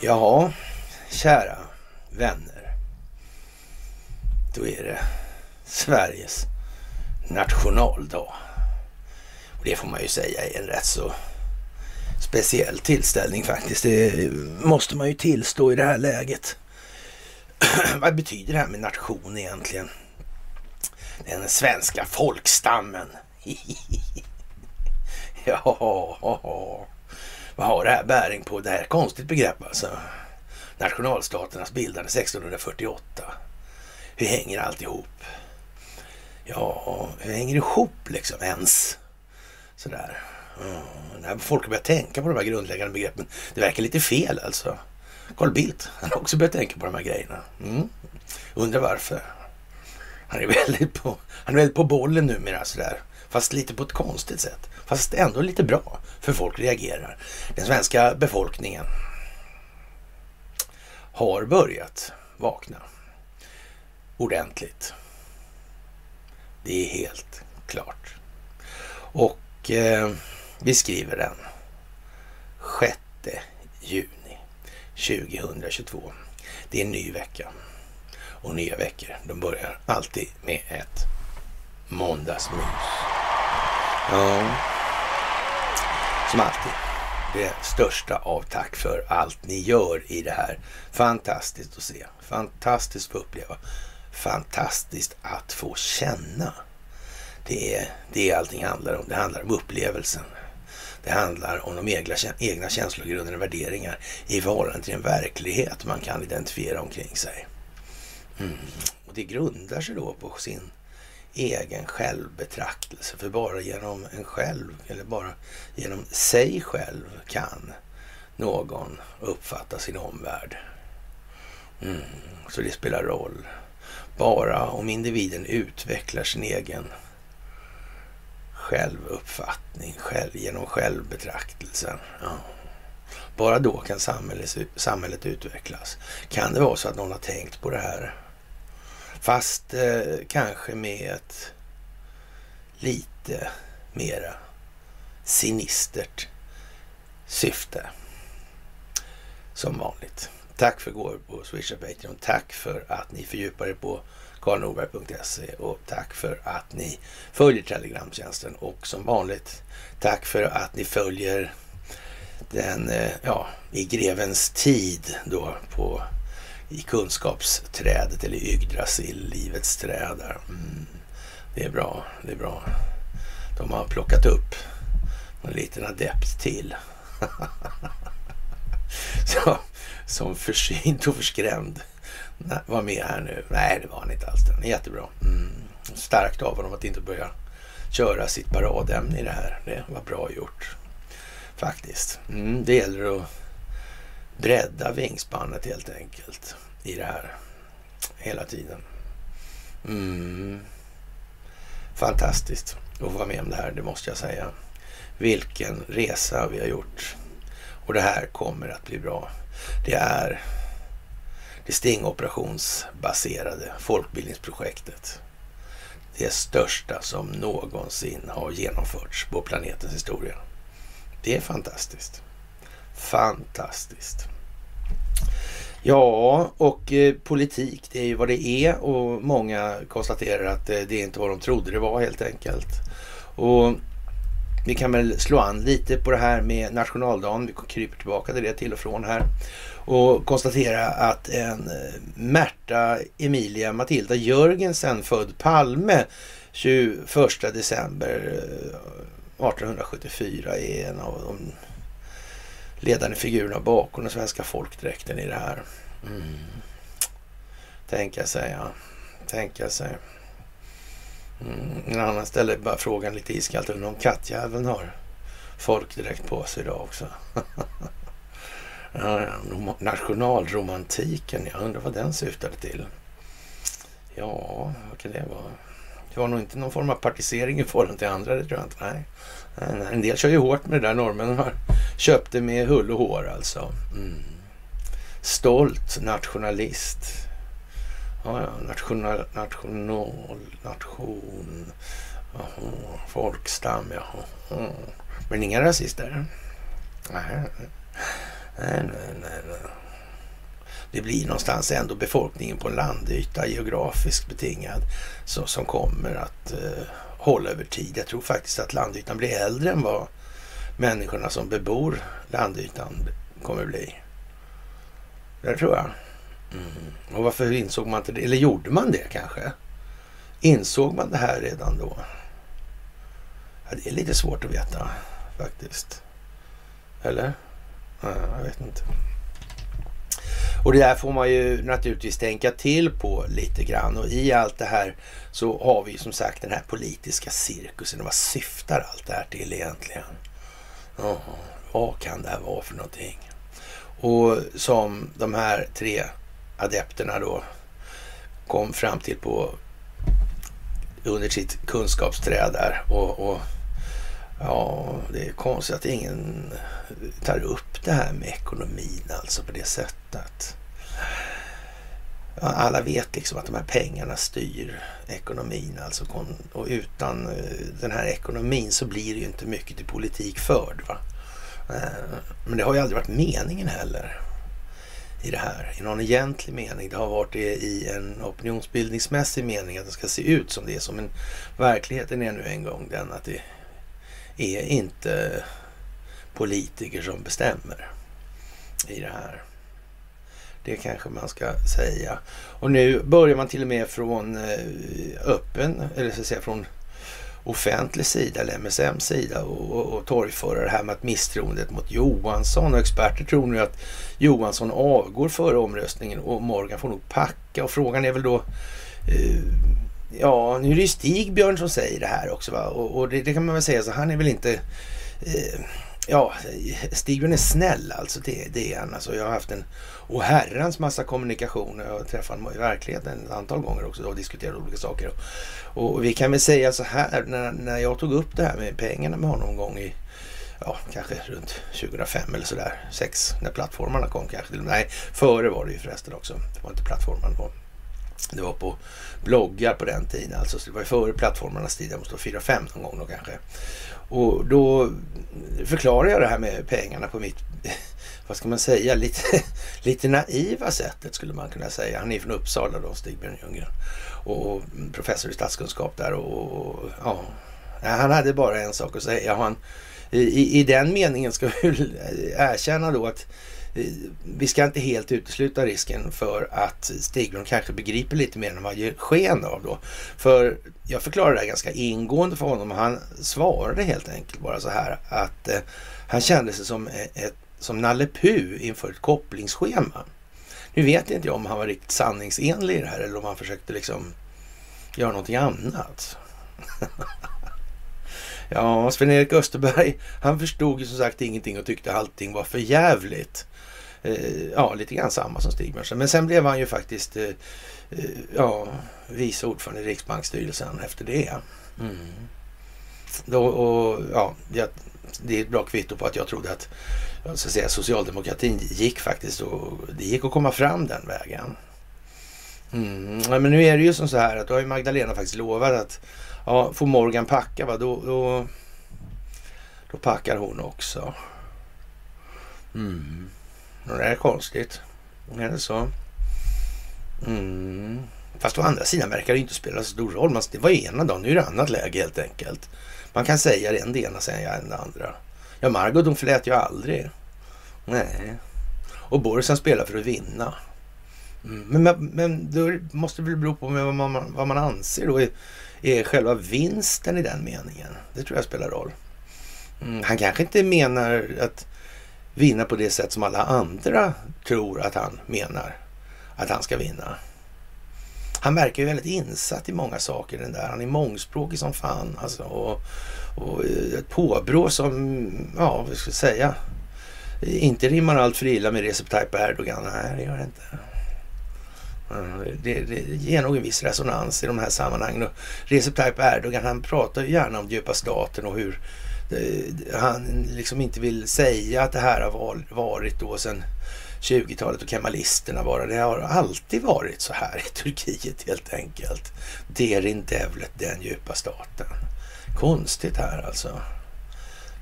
Ja, kära vänner. Då är det Sveriges nationaldag. Och det får man ju säga är en rätt så speciell tillställning faktiskt. Det måste man ju tillstå i det här läget. Vad betyder det här med nation egentligen? Den svenska folkstammen. ja, vad har det här bäring på? Det här är ett konstigt begrepp alltså. Nationalstaternas bildande 1648. Hur hänger allt ihop? Ja, hur hänger det ihop liksom ens? Sådär. Mm. När folk börjar tänka på de här grundläggande begreppen. Det verkar lite fel alltså. Carl Bildt, han har också börjat tänka på de här grejerna. Mm. Undrar varför. Han är väldigt på, han är väldigt på bollen numera sådär. Fast lite på ett konstigt sätt. Fast ändå lite bra, för folk reagerar. Den svenska befolkningen har börjat vakna ordentligt. Det är helt klart. Och eh, vi skriver den 6 juni 2022. Det är en ny vecka. Och nya veckor, de börjar alltid med ett måndagsmys. Ja, som alltid. Det största av tack för allt ni gör i det här. Fantastiskt att se. Fantastiskt att uppleva. Fantastiskt att få känna. Det är det allting handlar om. Det handlar om upplevelsen. Det handlar om de egna, egna känslogrunder och värderingar i förhållande till en verklighet man kan identifiera omkring sig. Mm. Och det grundar sig då på sin egen självbetraktelse. För bara genom en själv, eller bara genom sig själv kan någon uppfatta sin omvärld. Mm. Så det spelar roll. Bara om individen utvecklar sin egen självuppfattning själv, genom självbetraktelsen. Ja. Bara då kan samhället, samhället utvecklas. Kan det vara så att någon har tänkt på det här? Fast eh, kanske med ett lite mera sinistert syfte. Som vanligt. Tack för går på Swish och Patreon. Tack för att ni fördjupar er på karlnorberg.se och tack för att ni följer Telegramtjänsten och som vanligt tack för att ni följer den, eh, ja, i grevens tid då på i kunskapsträdet eller Yggdrasil, livets träd där. Mm. Det är bra, det är bra. De har plockat upp en liten adept till. Så, som försynt och förskrämd var med här nu. Nej, det var han inte alls. Den är jättebra. Mm. Starkt av honom att inte börja köra sitt paradämne i det här. Det var bra gjort faktiskt. Mm, det gäller att bredda vingspannet helt enkelt i det här hela tiden. Mm. Fantastiskt att få vara med om det här, det måste jag säga. Vilken resa vi har gjort. Och det här kommer att bli bra. Det är det stingoperationsbaserade folkbildningsprojektet. Det största som någonsin har genomförts på planetens historia. Det är fantastiskt. Fantastiskt. Ja, och eh, politik det är ju vad det är och många konstaterar att eh, det är inte vad de trodde det var helt enkelt. Och vi kan väl slå an lite på det här med nationaldagen. Vi kryper tillbaka till det till och från här. Och konstatera att en eh, Märta Emilia Matilda Jörgensen född Palme 21 december eh, 1874 är en av de ledande figurerna bakom den svenska folkdräkten i det här. Mm. Tänka sig, ja. Tänka sig. Mm. En annan ställer bara frågan lite iskallt om kattjäveln har folkdräkt på sig idag också. ja, nationalromantiken, jag undrar vad den syftade till. Ja, vad kan det vara? Det var nog inte någon form av partisering i förhållande till andra, det tror jag inte. Nej. En del kör ju hårt med det där. Norrmännen har köpt det med hull och hår alltså. Mm. Stolt nationalist. Ja, ja, national, national, nation. Oh, folkstam, ja. Men inga rasister? Nej, nej, nej, nej. Det blir någonstans ändå befolkningen på en landyta geografiskt betingad så, som kommer att eh, hålla över tid. Jag tror faktiskt att landytan blir äldre än vad människorna som bebor landytan kommer bli. Det tror jag. Mm. Och varför insåg man inte det? Eller gjorde man det kanske? Insåg man det här redan då? Ja, det är lite svårt att veta faktiskt. Eller? Ja, jag vet inte. Och det där får man ju naturligtvis tänka till på lite grann. Och i allt det här så har vi som sagt den här politiska cirkusen. Och vad syftar allt det här till egentligen? Oh, vad kan det här vara för någonting? Och som de här tre adepterna då kom fram till på under sitt kunskapsträd där. Och, och, ja, det är konstigt att ingen tar upp det här med ekonomin alltså på det sättet. Alla vet liksom att de här pengarna styr ekonomin alltså. Och utan eh, den här ekonomin så blir det ju inte mycket till politik förd. Va? Eh, men det har ju aldrig varit meningen heller i det här i någon egentlig mening. Det har varit det i en opinionsbildningsmässig mening att det ska se ut som det är. Som Men verkligheten är nu en gång den att det är inte politiker som bestämmer i det här. Det kanske man ska säga. Och nu börjar man till och med från eh, öppen, eller så att säga från offentlig sida eller MSM sida och, och, och torgföra det här med att misstroendet mot Johansson och experter tror nu att Johansson avgår före omröstningen och Morgan får nog packa och frågan är väl då eh, Ja, nu är det ju Stigbjörn som säger det här också va? och, och det, det, kan man väl säga så han är väl inte eh, Ja, Stigbjörn är snäll alltså. Det, det är han. Alltså, jag har haft en och herrans massa kommunikation. Jag har träffat honom i verkligheten ett antal gånger också och diskuterat olika saker. Och, och vi kan väl säga så här, när, när jag tog upp det här med pengarna med honom en gång i ja, kanske runt 2005 eller sådär. Sex, när plattformarna kom kanske. Nej, före var det ju förresten också. Det var inte plattformarna då. Det var på bloggar på den tiden. Alltså, så det var ju före plattformarnas tid. Det måste vara 4-5 någon gång då kanske. Och då förklarar jag det här med pengarna på mitt, vad ska man säga, lite, lite naiva sättet skulle man kunna säga. Han är från Uppsala då, Stig-Björn Ljunggren. Och professor i statskunskap där och ja, han hade bara en sak att säga. Han, i, I den meningen ska vi erkänna då att vi ska inte helt utesluta risken för att Stiglund kanske begriper lite mer än vad han ger sken av då. För jag förklarade det här ganska ingående för honom och han svarade helt enkelt bara så här att eh, han kände sig som, eh, ett, som Nalle Puh inför ett kopplingsschema. Nu vet inte jag om han var riktigt sanningsenlig i det här eller om han försökte liksom göra någonting annat. ja, Sven-Erik Österberg, han förstod ju som sagt ingenting och tyckte allting var för jävligt. Eh, ja, lite grann samma som Stig Mörsen. Men sen blev han ju faktiskt eh, eh, ja, vice ordförande i Riksbanksstyrelsen efter det. Mm. Då, och, ja, det är ett bra kvitto på att jag trodde att jag ska säga, socialdemokratin gick faktiskt och det gick att komma fram den vägen. Mm. Ja, men nu är det ju som så här att då har ju Magdalena faktiskt lovat att ja, får Morgan packa va, då, då, då packar hon också. Mm. Det är konstigt. Är det så? Mm. Fast å andra sidan verkar det inte spela så stor roll. det var ena dagen, nu är det annat läge helt enkelt. Man kan säga det en det ena, säga en det andra. Ja, Margot hon förlät ju aldrig. Nej. Och Boris han spelar för att vinna. Mm. Men, men då måste det väl bero på vad man, vad man anser då är, är själva vinsten i den meningen. Det tror jag spelar roll. Mm. Han kanske inte menar att vinna på det sätt som alla andra tror att han menar att han ska vinna. Han verkar ju väldigt insatt i många saker den där. Han är mångspråkig som fan alltså. Och, och ett påbrå som, ja vad ska jag säga, inte rimmar allt för illa med Recep Tayyip Erdogan. Nej, det gör det inte. Det, det ger nog en viss resonans i de här sammanhangen. Och Recep Tayyip Erdogan han pratar ju gärna om djupa staten och hur Eh, han liksom inte vill säga att det här har varit då sedan 20-talet och kemalisterna bara. Det har alltid varit så här i Turkiet helt enkelt. Derin Devlet, den djupa staten. konstigt här alltså.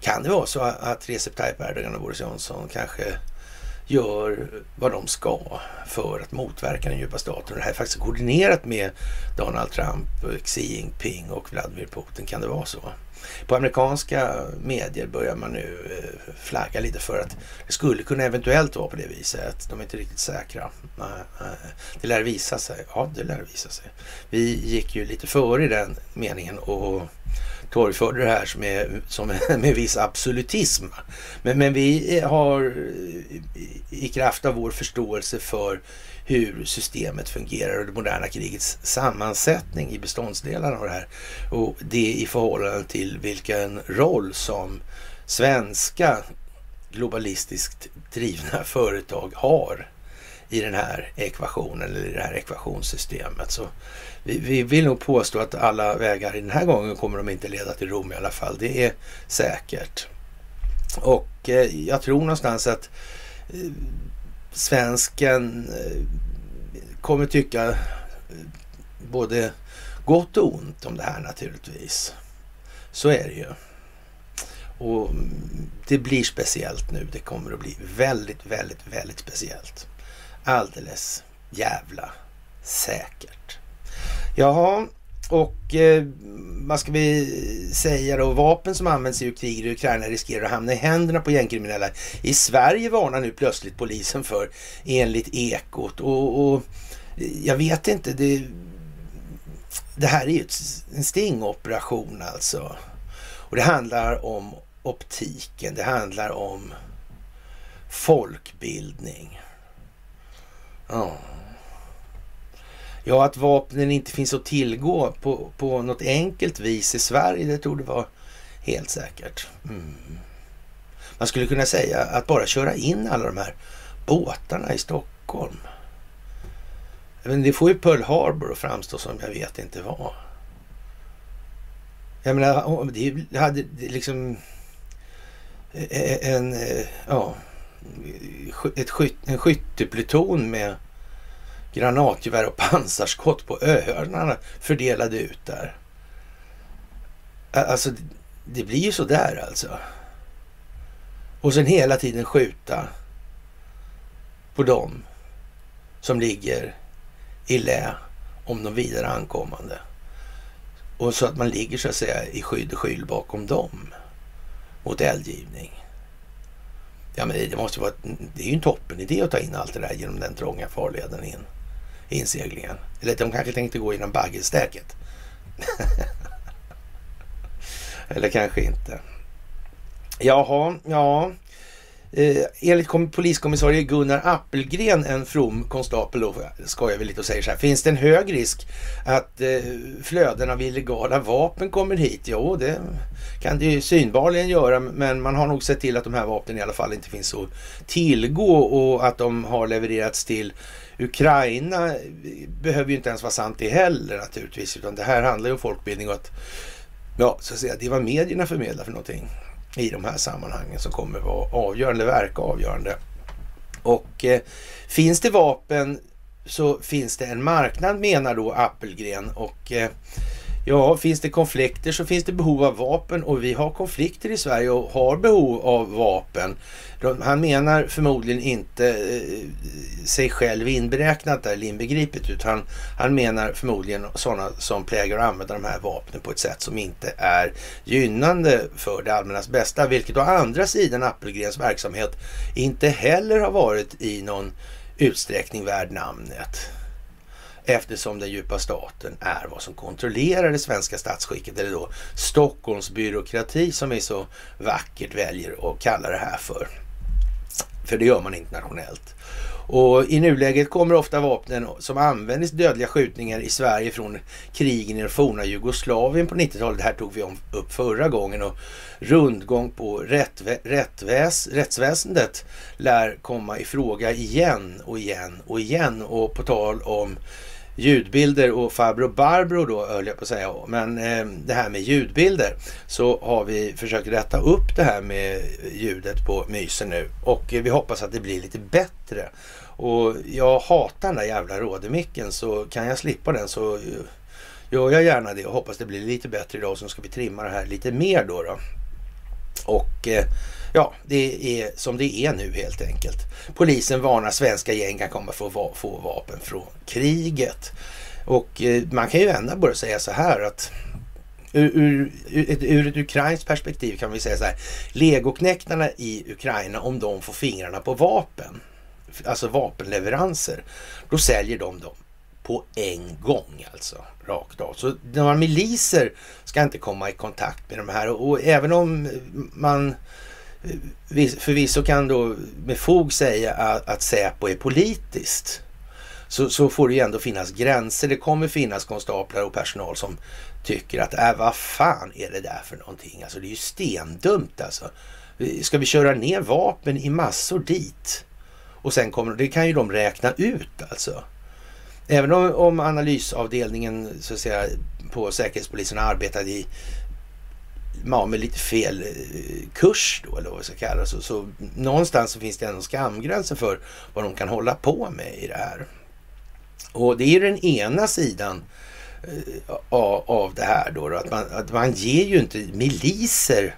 Kan det vara så att Recep Tayyip Erdogan och Boris Johnson kanske gör vad de ska för att motverka den djupa staten. Det här är faktiskt koordinerat med Donald Trump, Xi Jinping och Vladimir Putin. Kan det vara så? På amerikanska medier börjar man nu eh, flagga lite för att det skulle kunna eventuellt vara på det viset. De är inte riktigt säkra. Det lär visa sig. Ja, det lär visa sig. Vi gick ju lite före i den meningen och torgförde det här som är, som med viss absolutism. Men, men vi har i kraft av vår förståelse för hur systemet fungerar och det moderna krigets sammansättning i beståndsdelarna av det här. Och det i förhållande till vilken roll som svenska globalistiskt drivna företag har i den här ekvationen eller i det här ekvationssystemet. Så vi, vi, vill nog påstå att alla vägar i den här gången kommer de inte leda till Rom i alla fall. Det är säkert. Och eh, jag tror någonstans att eh, svensken eh, kommer tycka eh, både gott och ont om det här naturligtvis. Så är det ju. Och mm, det blir speciellt nu. Det kommer att bli väldigt, väldigt, väldigt speciellt. Alldeles jävla säkert. Jaha, och eh, vad ska vi säga då? Vapen som används i kriget i Ukraina riskerar att hamna i händerna på gängkriminella. I Sverige varnar nu plötsligt polisen för enligt Ekot. Och, och jag vet inte, det, det här är ju en stingoperation alltså. Och det handlar om optiken, det handlar om folkbildning. Ja. Ja, att vapnen inte finns att tillgå på, på något enkelt vis i Sverige, det tror det vara helt säkert. Mm. Man skulle kunna säga att bara köra in alla de här båtarna i Stockholm. Men det får ju Pearl Harbor att framstå som jag vet inte vad. Jag menar, det hade liksom eh, eh, en, eh, ja, ett skyt, en skyttepluton med granatgevär och pansarskott på öarna fördelade ut där. Alltså, det blir ju så där alltså. Och sen hela tiden skjuta på dem som ligger i lä om de vidare ankommande. Och så att man ligger så att säga i skydd och skyl bakom dem mot eldgivning. Ja men det måste vara, det är ju en toppen idé att ta in allt det där genom den trånga farleden in inseglingen. Eller de kanske tänkte gå genom baggelstäket. Eller kanske inte. Jaha, ja. Eh, enligt poliskommissarie Gunnar Appelgren, en from konstapel, då skojar vi lite och säger så här. Finns det en hög risk att eh, flöden av illegala vapen kommer hit? Jo, det kan det ju synbarligen göra, men man har nog sett till att de här vapnen i alla fall inte finns att tillgå och att de har levererats till Ukraina behöver ju inte ens vara sant det heller naturligtvis, utan det här handlar ju om folkbildning och att, ja, så att säga, det är vad medierna förmedlar för någonting i de här sammanhangen som kommer vara avgörande, verka avgörande. Och eh, finns det vapen så finns det en marknad menar då Appelgren och eh, Ja, finns det konflikter så finns det behov av vapen och vi har konflikter i Sverige och har behov av vapen. Han menar förmodligen inte eh, sig själv inberäknat där, eller inbegripet, utan han menar förmodligen sådana som plägar att använda de här vapnen på ett sätt som inte är gynnande för det allmännas bästa, vilket å andra sidan Appelgrens verksamhet inte heller har varit i någon utsträckning värd namnet eftersom den djupa staten är vad som kontrollerar det svenska statsskicket, eller då Stockholms byråkrati som vi så vackert väljer att kalla det här för. För det gör man internationellt. Och i nuläget kommer ofta vapnen som användes i dödliga skjutningar i Sverige från krigen i det forna Jugoslavien på 90-talet. Det här tog vi upp förra gången och rundgång på rättvä rättväs rättsväsendet lär komma i fråga igen och igen och igen. Och på tal om ljudbilder och farbror Barbro då höll jag på att säga. Men eh, det här med ljudbilder så har vi försökt rätta upp det här med ljudet på mysen nu och eh, vi hoppas att det blir lite bättre. Och jag hatar den där jävla rådemicken så kan jag slippa den så eh, gör jag gärna det och hoppas det blir lite bättre idag. Så ska vi trimma det här lite mer då. då. Och eh, ja, det är som det är nu helt enkelt. Polisen varnar svenska gäng kan komma få, att få vapen från kriget. Och eh, man kan ju vända på det och säga så här att ur, ur, ur, ur ett ukrainskt perspektiv kan vi säga så här. Legoknäktarna i Ukraina, om de får fingrarna på vapen, alltså vapenleveranser, då säljer de dem på en gång alltså. Rakt av. Så några miliser ska inte komma i kontakt med de här och, och även om man förvisso kan då med fog säga att, att Säpo är politiskt så, så får det ju ändå finnas gränser. Det kommer finnas konstaplar och personal som tycker att äh, vad fan är det där för någonting? Alltså det är ju stendumt alltså. Ska vi köra ner vapen i massor dit? Och sen kommer, det kan ju de räkna ut alltså. Även om, om analysavdelningen så att säga, på Säkerhetspolisen arbetade i ja, med lite fel eh, kurs då, eller vad vi ska kalla det. Så, så någonstans så finns det ändå skamgränser för vad de kan hålla på med i det här. Och det är den ena sidan eh, av, det här då, då att, man, att man ger ju inte miliser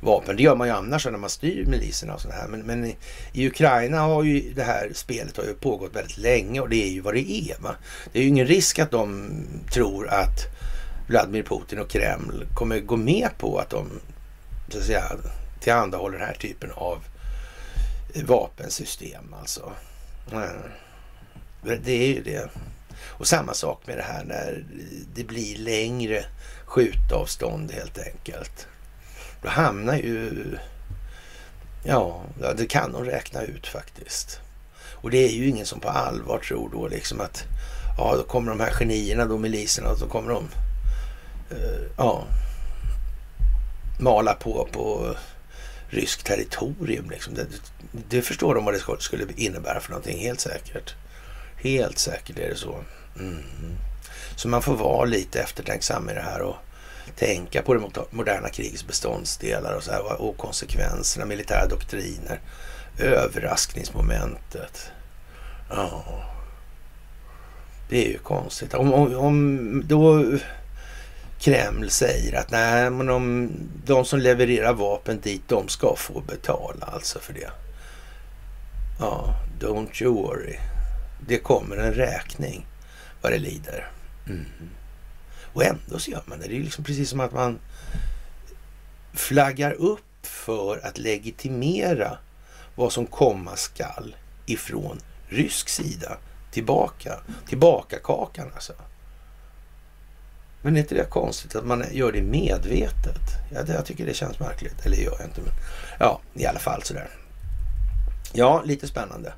vapen. Det gör man ju annars när man styr miliserna och sådär. här. Men, men i, i, Ukraina har ju det här spelet har ju pågått väldigt länge och det är ju vad det är. Va? Det är ju ingen risk att de tror att Vladimir Putin och Kreml kommer gå med på att de så att säga, tillhandahåller den här typen av vapensystem. Alltså. Eh, det är ju det. Och samma sak med det här när det blir längre skjutavstånd helt enkelt. Då hamnar ju... Ja, det kan de räkna ut faktiskt. Och det är ju ingen som på allvar tror då liksom att ja, då kommer de här genierna, då miliserna, och så kommer de Eh, ja, mala på på ryskt territorium. Liksom. Det, det, förstår de vad det skulle innebära för någonting, helt säkert. Helt säkert är det så. Mm. Så man får vara lite eftertänksam i det här och tänka på det moderna krigets beståndsdelar och, så här, och konsekvenserna, militära doktriner, överraskningsmomentet. Ja, det är ju konstigt. Om, om, om då Kreml säger att nej, men de, de som levererar vapen dit, de ska få betala alltså för det. Ja, don't you worry. Det kommer en räkning vad det lider. Mm. Och ändå så gör man det. Det är liksom precis som att man flaggar upp för att legitimera vad som komma skall ifrån rysk sida tillbaka. Tillbaka kakan alltså. Men är inte det konstigt att man gör det medvetet? Ja, det, jag tycker det känns märkligt. Eller gör jag inte, men ja, i alla fall sådär. Ja, lite spännande.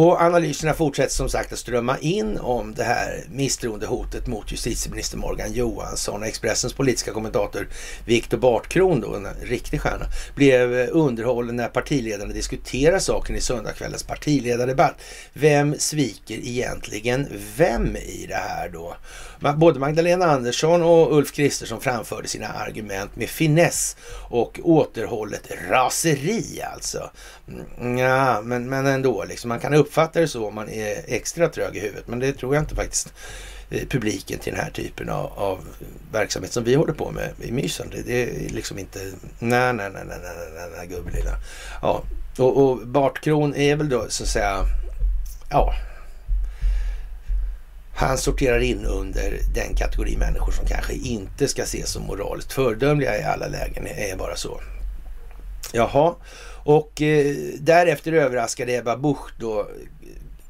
Och analyserna fortsätter som sagt att strömma in om det här misstroendehotet mot justitieminister Morgan Johansson. Expressens politiska kommentator Viktor Bartkron, då, en riktig stjärna, blev underhållen när partiledarna diskuterar saken i söndagskvällens partiledardebatt. Vem sviker egentligen vem i det här då? Både Magdalena Andersson och Ulf Kristersson framförde sina argument med finess och återhållet raseri alltså. Mm, ja, men, men ändå, liksom, man kan uppfattar det så om man är extra trög i huvudet, men det tror jag inte faktiskt publiken till den här typen av, av, verksamhet som vi håller på med i Mysen. Det, det är liksom inte, nej, nej, nej, nej, nej, nej, nej gubbelilla. Ja, och, och Bartkron är väl då så att säga, ja, han sorterar in under den kategori människor som kanske inte ska ses som moraliskt fördömliga i alla lägen. Det är bara så. Jaha, och eh, därefter överraskade Ebba Busch då eh,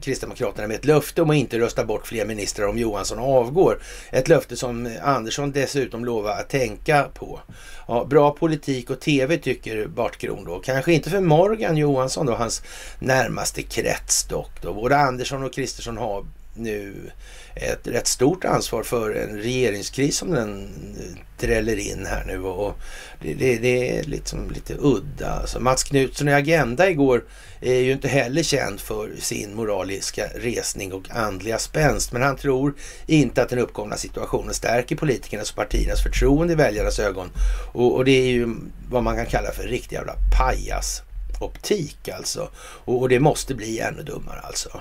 Kristdemokraterna med ett löfte om att inte rösta bort fler ministrar om Johansson avgår. Ett löfte som Andersson dessutom lovar att tänka på. Ja, bra politik och tv tycker Bart Kron då. Kanske inte för Morgan Johansson då, hans närmaste krets dock. Då. Både Andersson och Kristersson har nu ett rätt stort ansvar för en regeringskris som den eh, dräller in här nu. Och det, det, det är liksom lite udda. Alltså Mats Knutsson i Agenda igår är ju inte heller känd för sin moraliska resning och andliga spänst. Men han tror inte att den uppkomna situationen stärker politikernas och partiernas förtroende i väljarnas ögon. Och, och det är ju vad man kan kalla för riktig jävla pajas optik alltså. Och, och, det måste bli ännu dummare alltså.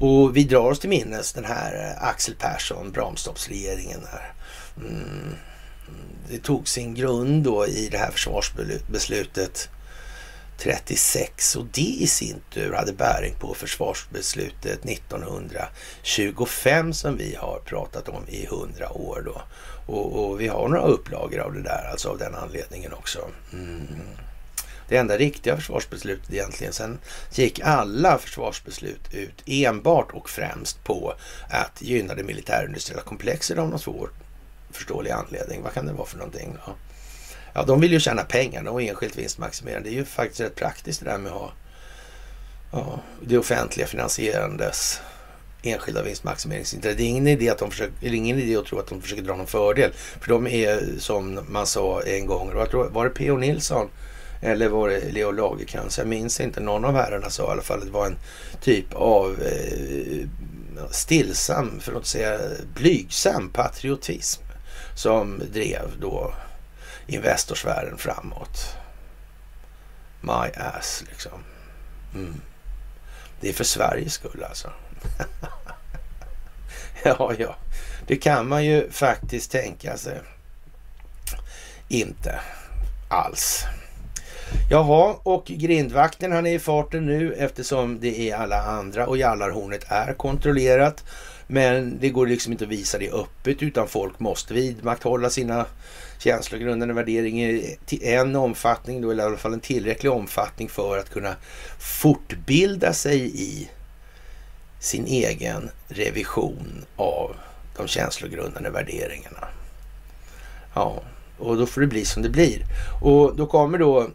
Och vi drar oss till minnes den här eh, Axel Persson, Bramstorpsregeringen. Här. Mm. Det tog sin grund då i det här försvarsbeslutet 36 och det i sin tur hade bäring på försvarsbeslutet 1925 som vi har pratat om i hundra år då. Och, och, vi har några upplagor av det där, alltså av den anledningen också. Mm. Det enda riktiga försvarsbeslutet egentligen. Sen gick alla försvarsbeslut ut enbart och främst på att gynna det militärindustriella komplexet av någon svår förståelig anledning. Vad kan det vara för någonting? Då? Ja, de vill ju tjäna pengar och enskilt vinstmaximerande. Det är ju faktiskt rätt praktiskt det där med att ha ja, det offentliga finansierandes enskilda vinstmaximeringsintresse. Det är ingen idé att de försöker, eller ingen idé att tro att de försöker dra någon fördel. För de är som man sa en gång, var det P.O. Nilsson eller var det Leo Lagercrantz? Jag minns inte. Någon av herrarna sa i alla fall att det var en typ av eh, stillsam, för att inte säga blygsam patriotism som drev då Investorsfären framåt. My ass liksom. Mm. Det är för Sveriges skull alltså. ja, ja. Det kan man ju faktiskt tänka sig. Inte alls. Jaha, och grindvakten han är i farten nu eftersom det är alla andra och jallarhornet är kontrollerat. Men det går liksom inte att visa det öppet utan folk måste vidmakthålla sina känslogrundande värderingar i en omfattning, då, eller i alla fall en tillräcklig omfattning för att kunna fortbilda sig i sin egen revision av de känslogrundande värderingarna. Ja, och då får det bli som det blir. Och då kommer då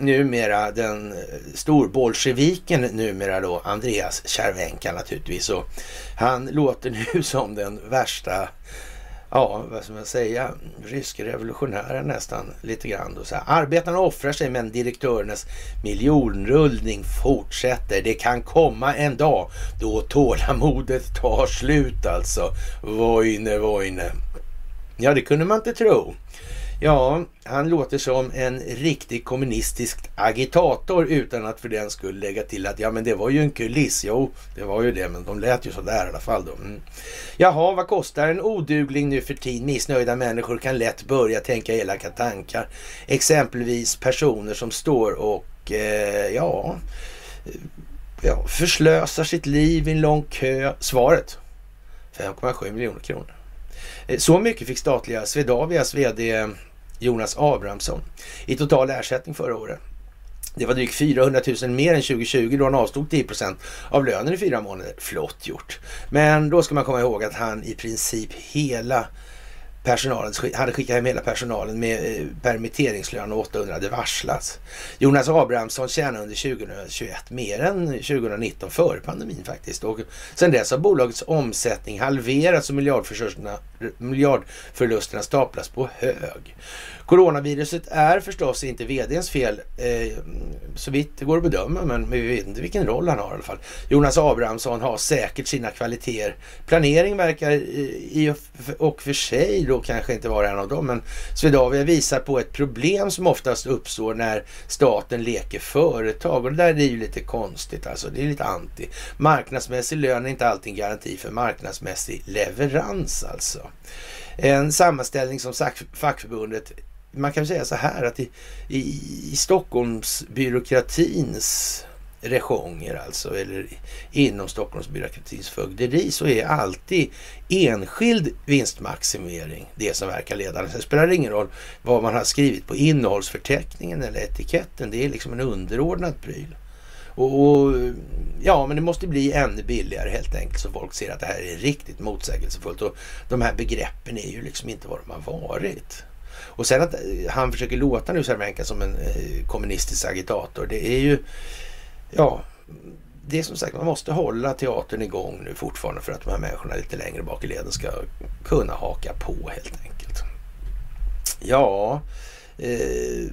numera den eh, storbolsjeviken numera då Andreas Cervenka naturligtvis. Och han låter nu som den värsta, ja vad ska man säga, ryske revolutionären nästan lite grann. Då. Så här, Arbetarna offrar sig men direktörernas miljonrullning fortsätter. Det kan komma en dag då tålamodet tar slut alltså. Vojne, vojne. Ja, det kunde man inte tro. Ja, han låter som en riktig kommunistisk agitator utan att för den skull lägga till att ja men det var ju en kuliss. Jo, det var ju det, men de lät ju sådär i alla fall då. Mm. Jaha, vad kostar en odugling nu för tiden? Missnöjda människor kan lätt börja tänka elaka tankar. Exempelvis personer som står och eh, ja, eh, ja, förslösar sitt liv i en lång kö. Svaret 5,7 miljoner kronor. Eh, så mycket fick statliga Swedavias VD Jonas Abrahamsson i total ersättning förra året. Det var drygt 400 000 mer än 2020 då han avstod 10% av lönen i fyra månader. Flott gjort. Men då ska man komma ihåg att han i princip hela personalen, hade skickat hem hela personalen med eh, permitteringslön och 800 hade varslats. Jonas Abrahamsson tjänade under 2021 mer än 2019 före pandemin faktiskt. Och sen dess har bolagets omsättning halverats och miljardförlusterna, miljardförlusterna staplas på hög. Coronaviruset är förstås inte vdns fel eh, så vitt det går att bedöma, men vi vet inte vilken roll han har i alla fall. Jonas Abrahamsson har säkert sina kvaliteter. Planering verkar i och för sig då kanske inte vara en av dem, men Swedavia visar på ett problem som oftast uppstår när staten leker företag och det där är ju lite konstigt alltså. Det är lite anti. Marknadsmässig lön är inte alltid en garanti för marknadsmässig leverans alltså. En sammanställning som fackförbundet man kan säga så här att i, i, i Stockholmsbyråkratins rejonger alltså, eller inom Stockholmsbyråkratins fögderi så är alltid enskild vinstmaximering det som verkar ledande. Sen spelar det ingen roll vad man har skrivit på innehållsförteckningen eller etiketten. Det är liksom en underordnad pryl. Och, och, ja, men det måste bli ännu billigare helt enkelt så folk ser att det här är riktigt motsägelsefullt. Och de här begreppen är ju liksom inte vad de har varit. Och sen att eh, han försöker låta nu Cervenka som en eh, kommunistisk agitator, det är ju, ja, det är som sagt, man måste hålla teatern igång nu fortfarande för att de här människorna lite längre bak i leden ska kunna haka på helt enkelt. Ja, eh,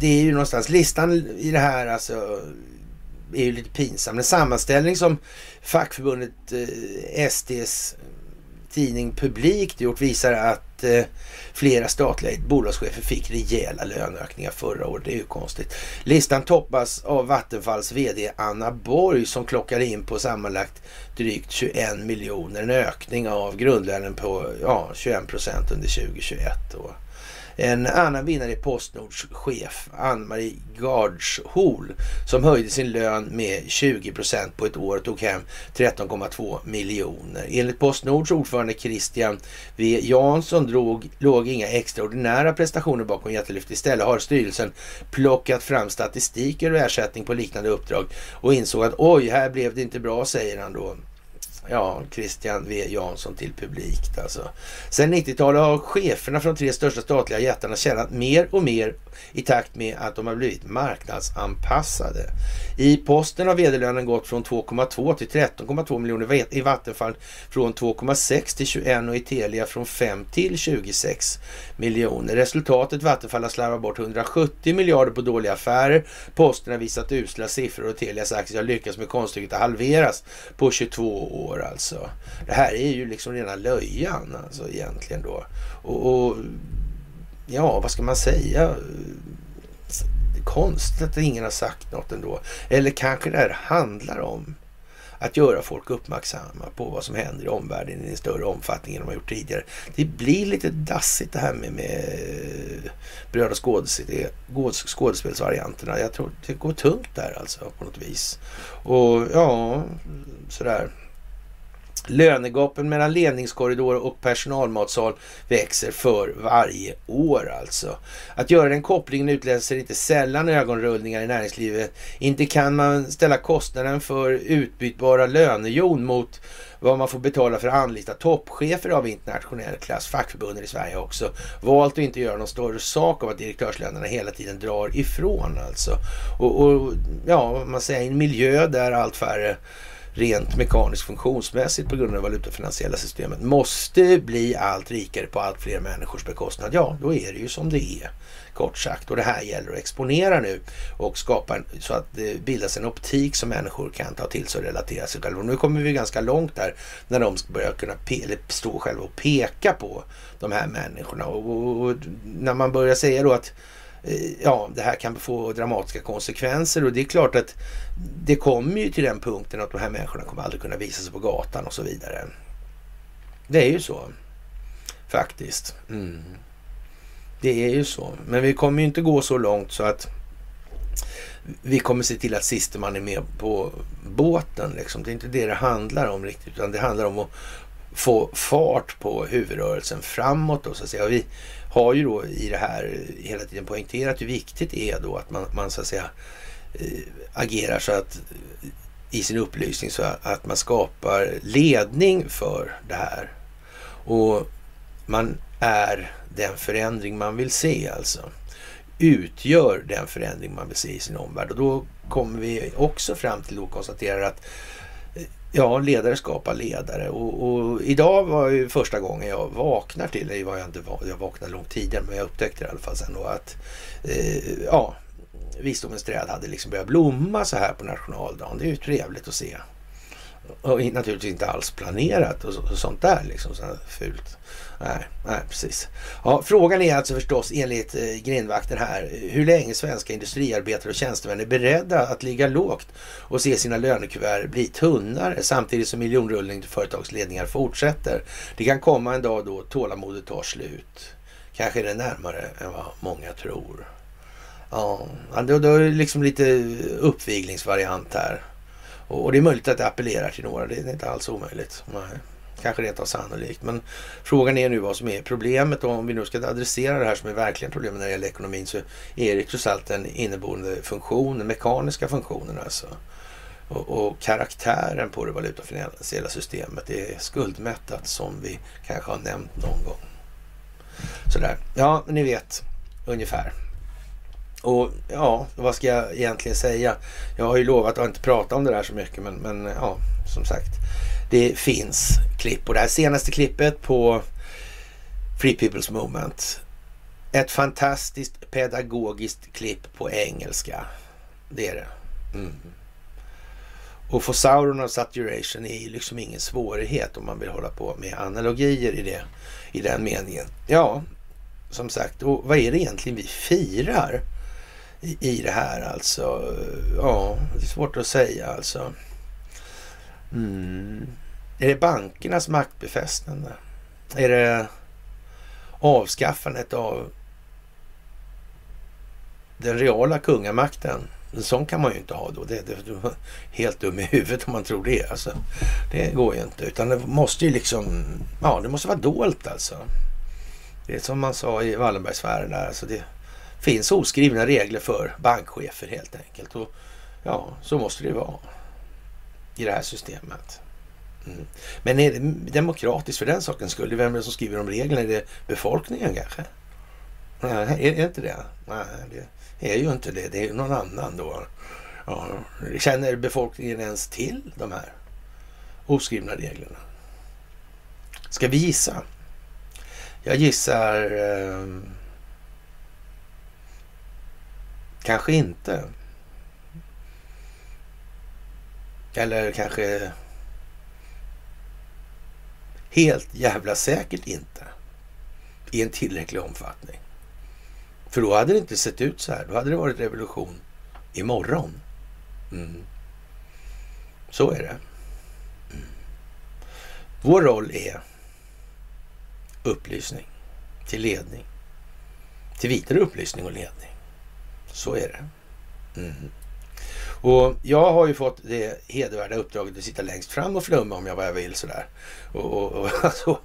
det är ju någonstans, listan i det här alltså är ju lite pinsam. En sammanställning som fackförbundet eh, SDs eh, tidning Publikt gjort visar att att eh, flera statliga bolagschefer fick rejäla löneökningar förra året. Det är ju konstigt. Listan toppas av Vattenfalls VD Anna Borg som klockar in på sammanlagt drygt 21 miljoner. En ökning av grundlönen på ja, 21 procent under 2021. Då. En annan vinnare är Postnords chef Ann-Marie Gardshol som höjde sin lön med 20 procent på ett år och tog hem 13,2 miljoner. Enligt Postnords ordförande Christian V Jansson drog, låg inga extraordinära prestationer bakom jättelyftet. Istället har styrelsen plockat fram statistik över ersättning på liknande uppdrag och insåg att oj, här blev det inte bra, säger han då ja, Christian V Jansson till publikt alltså. Sen 90-talet har cheferna från de tre största statliga jättarna tjänat mer och mer i takt med att de har blivit marknadsanpassade. I posten har vd-lönen gått från 2,2 till 13,2 miljoner, i Vattenfall från 2,6 till 21 och i Telia från 5 till 26 miljoner. Resultatet Vattenfall har slarvat bort 170 miljarder på dåliga affärer. Posten har visat usla siffror och Telias aktier har lyckats med konststycket att halveras på 22 år alltså. Det här är ju liksom rena löjan alltså egentligen då. och, och ja, vad ska man säga? Konstigt att ingen har sagt något ändå. Eller kanske det här handlar om att göra folk uppmärksamma på vad som händer i omvärlden i en större omfattning än de har gjort tidigare. Det blir lite dassigt det här med, med bröd och skådespelsvarianterna. Jag tror det går tungt där alltså på något vis. Och ja, sådär. Lönegapen mellan ledningskorridor och personalmatsal växer för varje år alltså. Att göra den kopplingen utlöser inte sällan ögonrullningar i näringslivet. Inte kan man ställa kostnaden för utbytbara lönejon mot vad man får betala för att anlita toppchefer av internationell klass. Fackförbunden i Sverige har också valt att inte göra någon större sak av att direktörslönerna hela tiden drar ifrån alltså. Och, och ja, man säger en miljö där allt färre rent mekaniskt funktionsmässigt på grund av det valutafinansiella systemet måste bli allt rikare på allt fler människors bekostnad. Ja, då är det ju som det är. Kort sagt. Och det här gäller att exponera nu och skapa en, så att det bildas en optik som människor kan ta till sig och relatera sig själva. Och nu kommer vi ganska långt där när de ska börja kunna eller stå själva och peka på de här människorna. Och, och, och när man börjar säga då att Eh, ja, det här kan få dramatiska konsekvenser och det är klart att det kommer ju till den punkten att de här människorna kommer aldrig kunna visa sig på gatan och så vidare. Det är ju så faktiskt. Mm. Det är ju så. Men vi kommer ju inte gå så långt så att vi kommer se till att siste man är med på båten. Liksom. Det är inte det det handlar om riktigt, utan det handlar om att få fart på huvudrörelsen framåt. Då, så att säga. Vi, har ju då i det här hela tiden poängterat hur viktigt det är då att man, man så att säga eh, agerar så att i sin upplysning så att man skapar ledning för det här. Och man är den förändring man vill se alltså. Utgör den förändring man vill se i sin omvärld. Och då kommer vi också fram till att konstatera att Ja, ledare skapar ledare och, och, idag var ju första gången jag vaknar till, det var jag inte, jag vaknade långt tidigare men jag upptäckte det i alla fall sen då att eh, ja, visdomens träd hade liksom börjat blomma så här på nationaldagen. Det är ju trevligt att se. Och naturligtvis inte alls planerat och, och sånt där liksom, så fult. Nej, nej, precis. Ja, frågan är alltså förstås enligt eh, grindvakten här hur länge svenska industriarbetare och tjänstemän är beredda att ligga lågt och se sina lönekuvert bli tunnare samtidigt som miljonrullning till företagsledningar fortsätter. Det kan komma en dag då tålamodet tar slut. Kanske är det närmare än vad många tror. Ja, då, då är det liksom lite uppviglingsvariant här. Och det är möjligt att det appellerar till några. Det är inte alls omöjligt. Nej. Kanske rent av sannolikt. Men frågan är nu vad som är problemet. Och om vi nu ska adressera det här som är verkligen problemet när det gäller ekonomin så är det trots allt den inneboende funktionen, den mekaniska funktionen alltså. Och, och, karaktären på det valutafinansiella systemet är skuldmättat som vi kanske har nämnt någon gång. Sådär. Ja, ni vet ungefär. Och ja, vad ska jag egentligen säga? Jag har ju lovat att inte prata om det där så mycket, men, men ja, som sagt. Det finns klipp och det här senaste klippet på Free People's Movement. Ett fantastiskt pedagogiskt klipp på engelska. Det är det. Mm. Och få Sauron och saturation är ju liksom ingen svårighet om man vill hålla på med analogier i, det, i den meningen. Ja, som sagt, och vad är det egentligen vi firar i, i det här alltså? Ja, det är svårt att säga alltså. Mm. Är det bankernas maktbefästande? Är det avskaffandet av den reala kungamakten? En sån kan man ju inte ha då. Det, det, det helt dum i huvudet om man tror det. Alltså, det går ju inte. Utan det måste ju liksom, ja det måste vara dolt alltså. Det är som man sa i Wallenbergsfären där. Alltså det finns oskrivna regler för bankchefer helt enkelt. Och ja, så måste det vara i det här systemet. Mm. Men är det demokratiskt för den sakens skull? Vem är det som skriver om reglerna? Är det befolkningen kanske? Nej, är det inte det? Nej, det är ju inte det. Det är någon annan då. Ja, känner befolkningen ens till de här oskrivna reglerna? Ska vi gissa? Jag gissar eh, kanske inte. Eller kanske helt jävla säkert inte i en tillräcklig omfattning. För då hade det inte sett ut så här. Då hade det varit revolution imorgon. Mm. Så är det. Mm. Vår roll är upplysning till ledning. Till vidare upplysning och ledning. Så är det. Mm. Och jag har ju fått det hedervärda uppdraget att sitta längst fram och flumma om jag vad jag vill sådär. Och, och, och, alltså,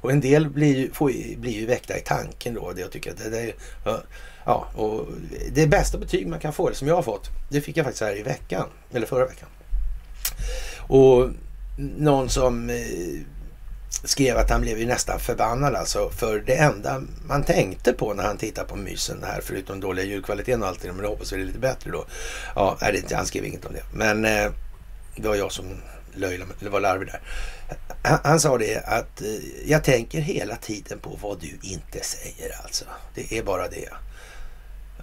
och en del blir, får, blir ju väckta i tanken då. Det jag tycker att det, det, ja, och det bästa betyg man kan få, det som jag har fått, det fick jag faktiskt här i veckan, eller förra veckan. Och någon som eh, skrev att han blev ju nästan förbannad alltså. För det enda man tänkte på när han tittade på mysen här, förutom dåliga ljudkvaliteten och allt det, men jag hoppas vi är lite bättre då. Ja, nej, det, han skrev inget om det. Men eh, det var jag som löjlade, eller var larvig där. Han, han, sa det att eh, jag tänker hela tiden på vad du inte säger alltså. Det är bara det.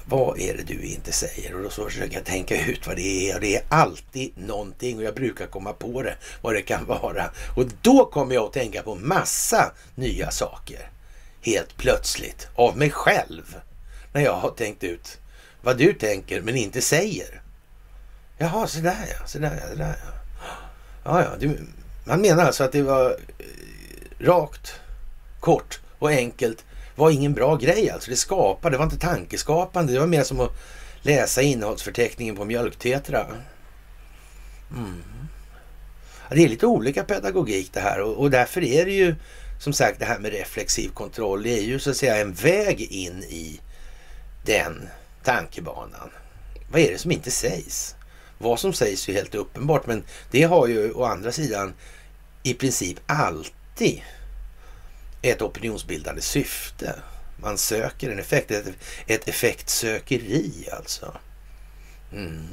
Vad är det du inte säger? Och då så försöker jag tänka ut vad det är. Och det är alltid någonting och jag brukar komma på det, vad det kan vara. Och då kommer jag att tänka på massa nya saker. Helt plötsligt, av mig själv. När jag har tänkt ut vad du tänker men inte säger. Jaha, sådär ja, sådär ja, sådär ja. Ja, ja, du, man menar alltså att det var eh, rakt, kort och enkelt var ingen bra grej alltså. Det skapade, det var inte tankeskapande. Det var mer som att läsa innehållsförteckningen på mjölktetra. Mm. Ja, det är lite olika pedagogik det här och, och därför är det ju som sagt det här med reflexiv kontroll. Det är ju så att säga en väg in i den tankebanan. Vad är det som inte sägs? Vad som sägs är helt uppenbart men det har ju å andra sidan i princip alltid ett opinionsbildande syfte. Man söker en effekt, ett, ett effektsökeri alltså. Mm.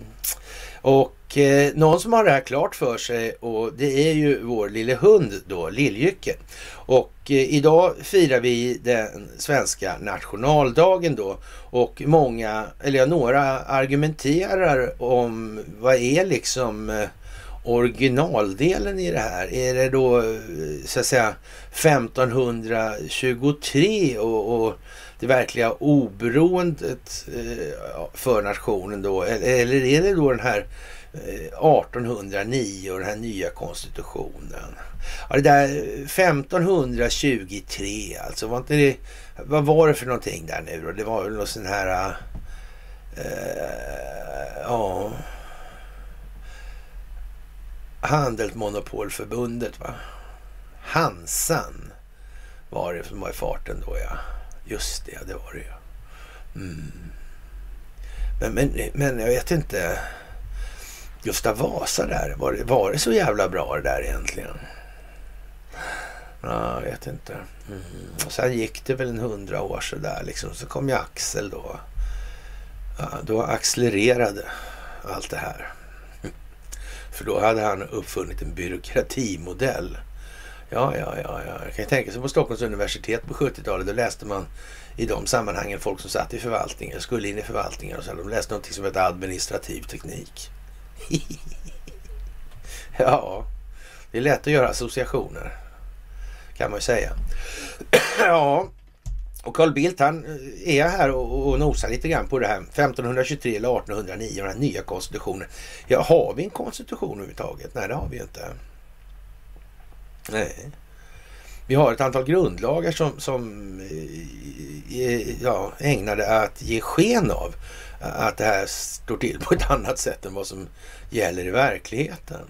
Och eh, någon som har det här klart för sig och det är ju vår lille hund då, Lilljycke. Och eh, idag firar vi den svenska nationaldagen då och många, eller ja, några argumenterar om vad är liksom eh, originaldelen i det här? Är det då eh, så att säga 1523 och, och det verkliga oberoendet eh, för nationen då? Eller är det då den här eh, 1809 och den här nya konstitutionen? Ja, det där 1523 alltså, var inte det, vad var det för någonting där nu då? Det var väl någon sån här, äh, ja Handelsmonopolförbundet va? Hansan var det som var i farten då ja. Just det, det var det ju. Mm. Men, men, men jag vet inte. Gustav Vasa där, var det, var det så jävla bra det där egentligen? Ja, jag vet inte. Mm. Och sen gick det väl en hundra år så där liksom. Så kom ju Axel då. Ja, då accelererade allt det här. För då hade han uppfunnit en byråkratimodell. Ja, ja, ja, ja. Jag kan tänka sig på Stockholms universitet på 70-talet. Då läste man i de sammanhangen folk som satt i förvaltningen, skulle in i förvaltningen och så. De läste någonting som hette administrativ teknik. Ja, det är lätt att göra associationer. Kan man ju säga. ja, och Carl Bildt han eh, är här och, och nosar lite grann på det här 1523 eller 1809, den här nya konstitutionen. Ja, har vi en konstitution överhuvudtaget? Nej, det har vi ju inte. Nej. Vi har ett antal grundlagar som, som eh, är ja, ägnade att ge sken av att det här står till på ett annat sätt än vad som gäller i verkligheten.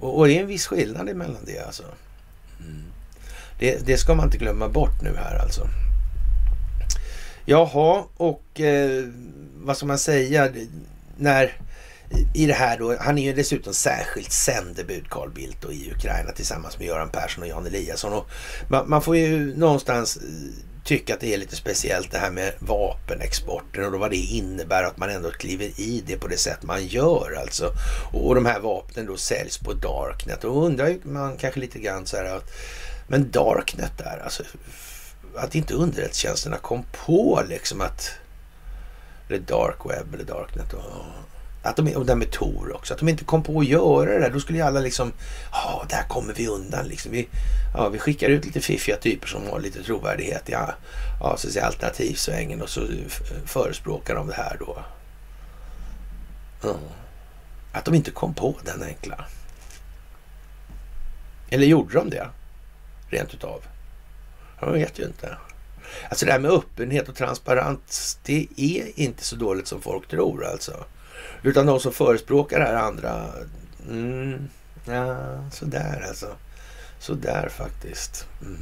Och, och det är en viss skillnad emellan det alltså. Mm. Det, det, ska man inte glömma bort nu här alltså. Jaha, och eh, vad ska man säga? När i det här då, han är ju dessutom särskilt sändebud Carl Bildt då, i Ukraina tillsammans med Göran Persson och Jan Eliasson. Och man, man får ju någonstans eh, tycka att det är lite speciellt det här med vapenexporten och då vad det innebär att man ändå kliver i det på det sätt man gör alltså. Och, och de här vapnen då säljs på Darknet och undrar man kanske lite grann så här att men Darknet där alltså att inte underrättelsetjänsterna kom på liksom att det är dark web eller darknet och att de, och det med Tor också. Att de inte kom på att göra det där. Då skulle ju alla liksom, ja, där kommer vi undan liksom. Vi, ja, vi skickar ut lite fiffiga typer som har lite trovärdighet ja, ja, så att säga, alternativsvängen och så förespråkar de det här då. Mm. Att de inte kom på den enkla. Eller gjorde de det? Rent utav. Jag vet ju inte. Alltså det här med öppenhet och transparens, det är inte så dåligt som folk tror alltså. Utan de som förespråkar det här andra, mm, ja, sådär alltså. Sådär faktiskt. Mm.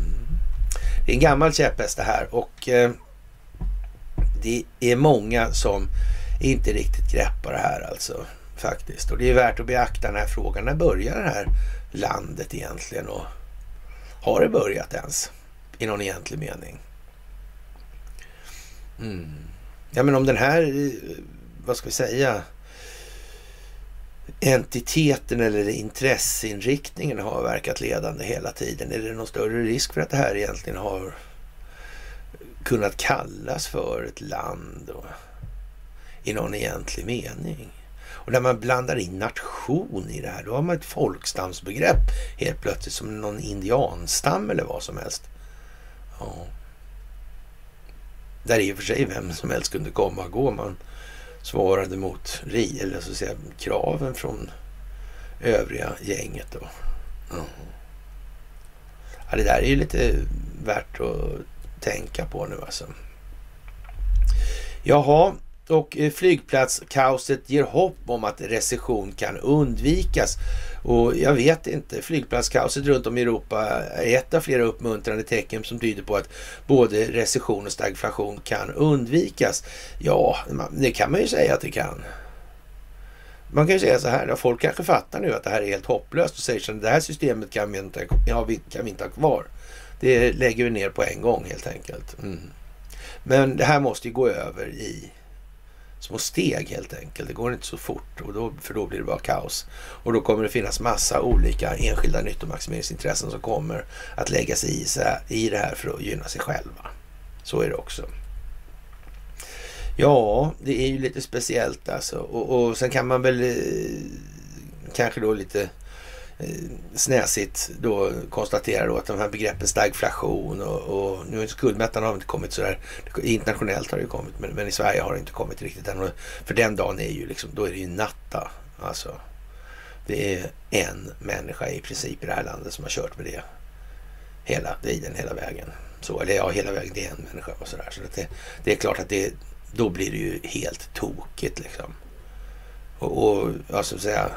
Det är en gammal käpphäst det här och eh, det är många som inte riktigt greppar det här alltså. Faktiskt. Och det är värt att beakta den här frågan. När börjar det här landet egentligen? Och har det börjat ens? I någon egentlig mening? Mm. Ja men om den här, eh, vad ska vi säga, entiteten eller intresseinriktningen har verkat ledande hela tiden? Är det någon större risk för att det här egentligen har kunnat kallas för ett land då, i någon egentlig mening? Och när man blandar in nation i det här, då har man ett folkstamsbegrepp helt plötsligt som någon indianstam eller vad som helst. Ja. Där i och för sig vem som helst kunde komma och gå. Man svarade mot eller så att säga, kraven från övriga gänget. Då. Ja. ja. det där är ju lite värt att tänka på nu alltså. Jaha, och eh, flygplatskaoset ger hopp om att recession kan undvikas. Och jag vet inte, flygplatskaoset runt om i Europa är ett av flera uppmuntrande tecken som tyder på att både recession och stagflation kan undvikas. Ja, det kan man ju säga att det kan. Man kan ju säga så här, folk kanske fattar nu att det här är helt hopplöst och säger så det här systemet kan vi inte, ja, vi, kan vi inte ha kvar. Det lägger vi ner på en gång helt enkelt. Mm. Men det här måste ju gå över i små steg helt enkelt. Det går inte så fort och då, för då blir det bara kaos. Och då kommer det finnas massa olika enskilda nyttomaximeringsintressen som kommer att lägga sig i, i det här för att gynna sig själva. Så är det också. Ja, det är ju lite speciellt alltså. Och, och sen kan man väl eh, kanske då lite Eh, snäsigt då konstaterar då att de här begreppen stagflation och, och nu är skuldmättnaden har inte kommit sådär. Internationellt har det kommit men, men, i Sverige har det inte kommit riktigt än. För den dagen är ju liksom, då är det ju natta. Alltså, det är en människa i princip i det här landet som har kört med det hela tiden, hela vägen. Så, eller ja, hela vägen, det är en människa och sådär. Så det, det är klart att det, då blir det ju helt tokigt liksom. Och, och alltså säga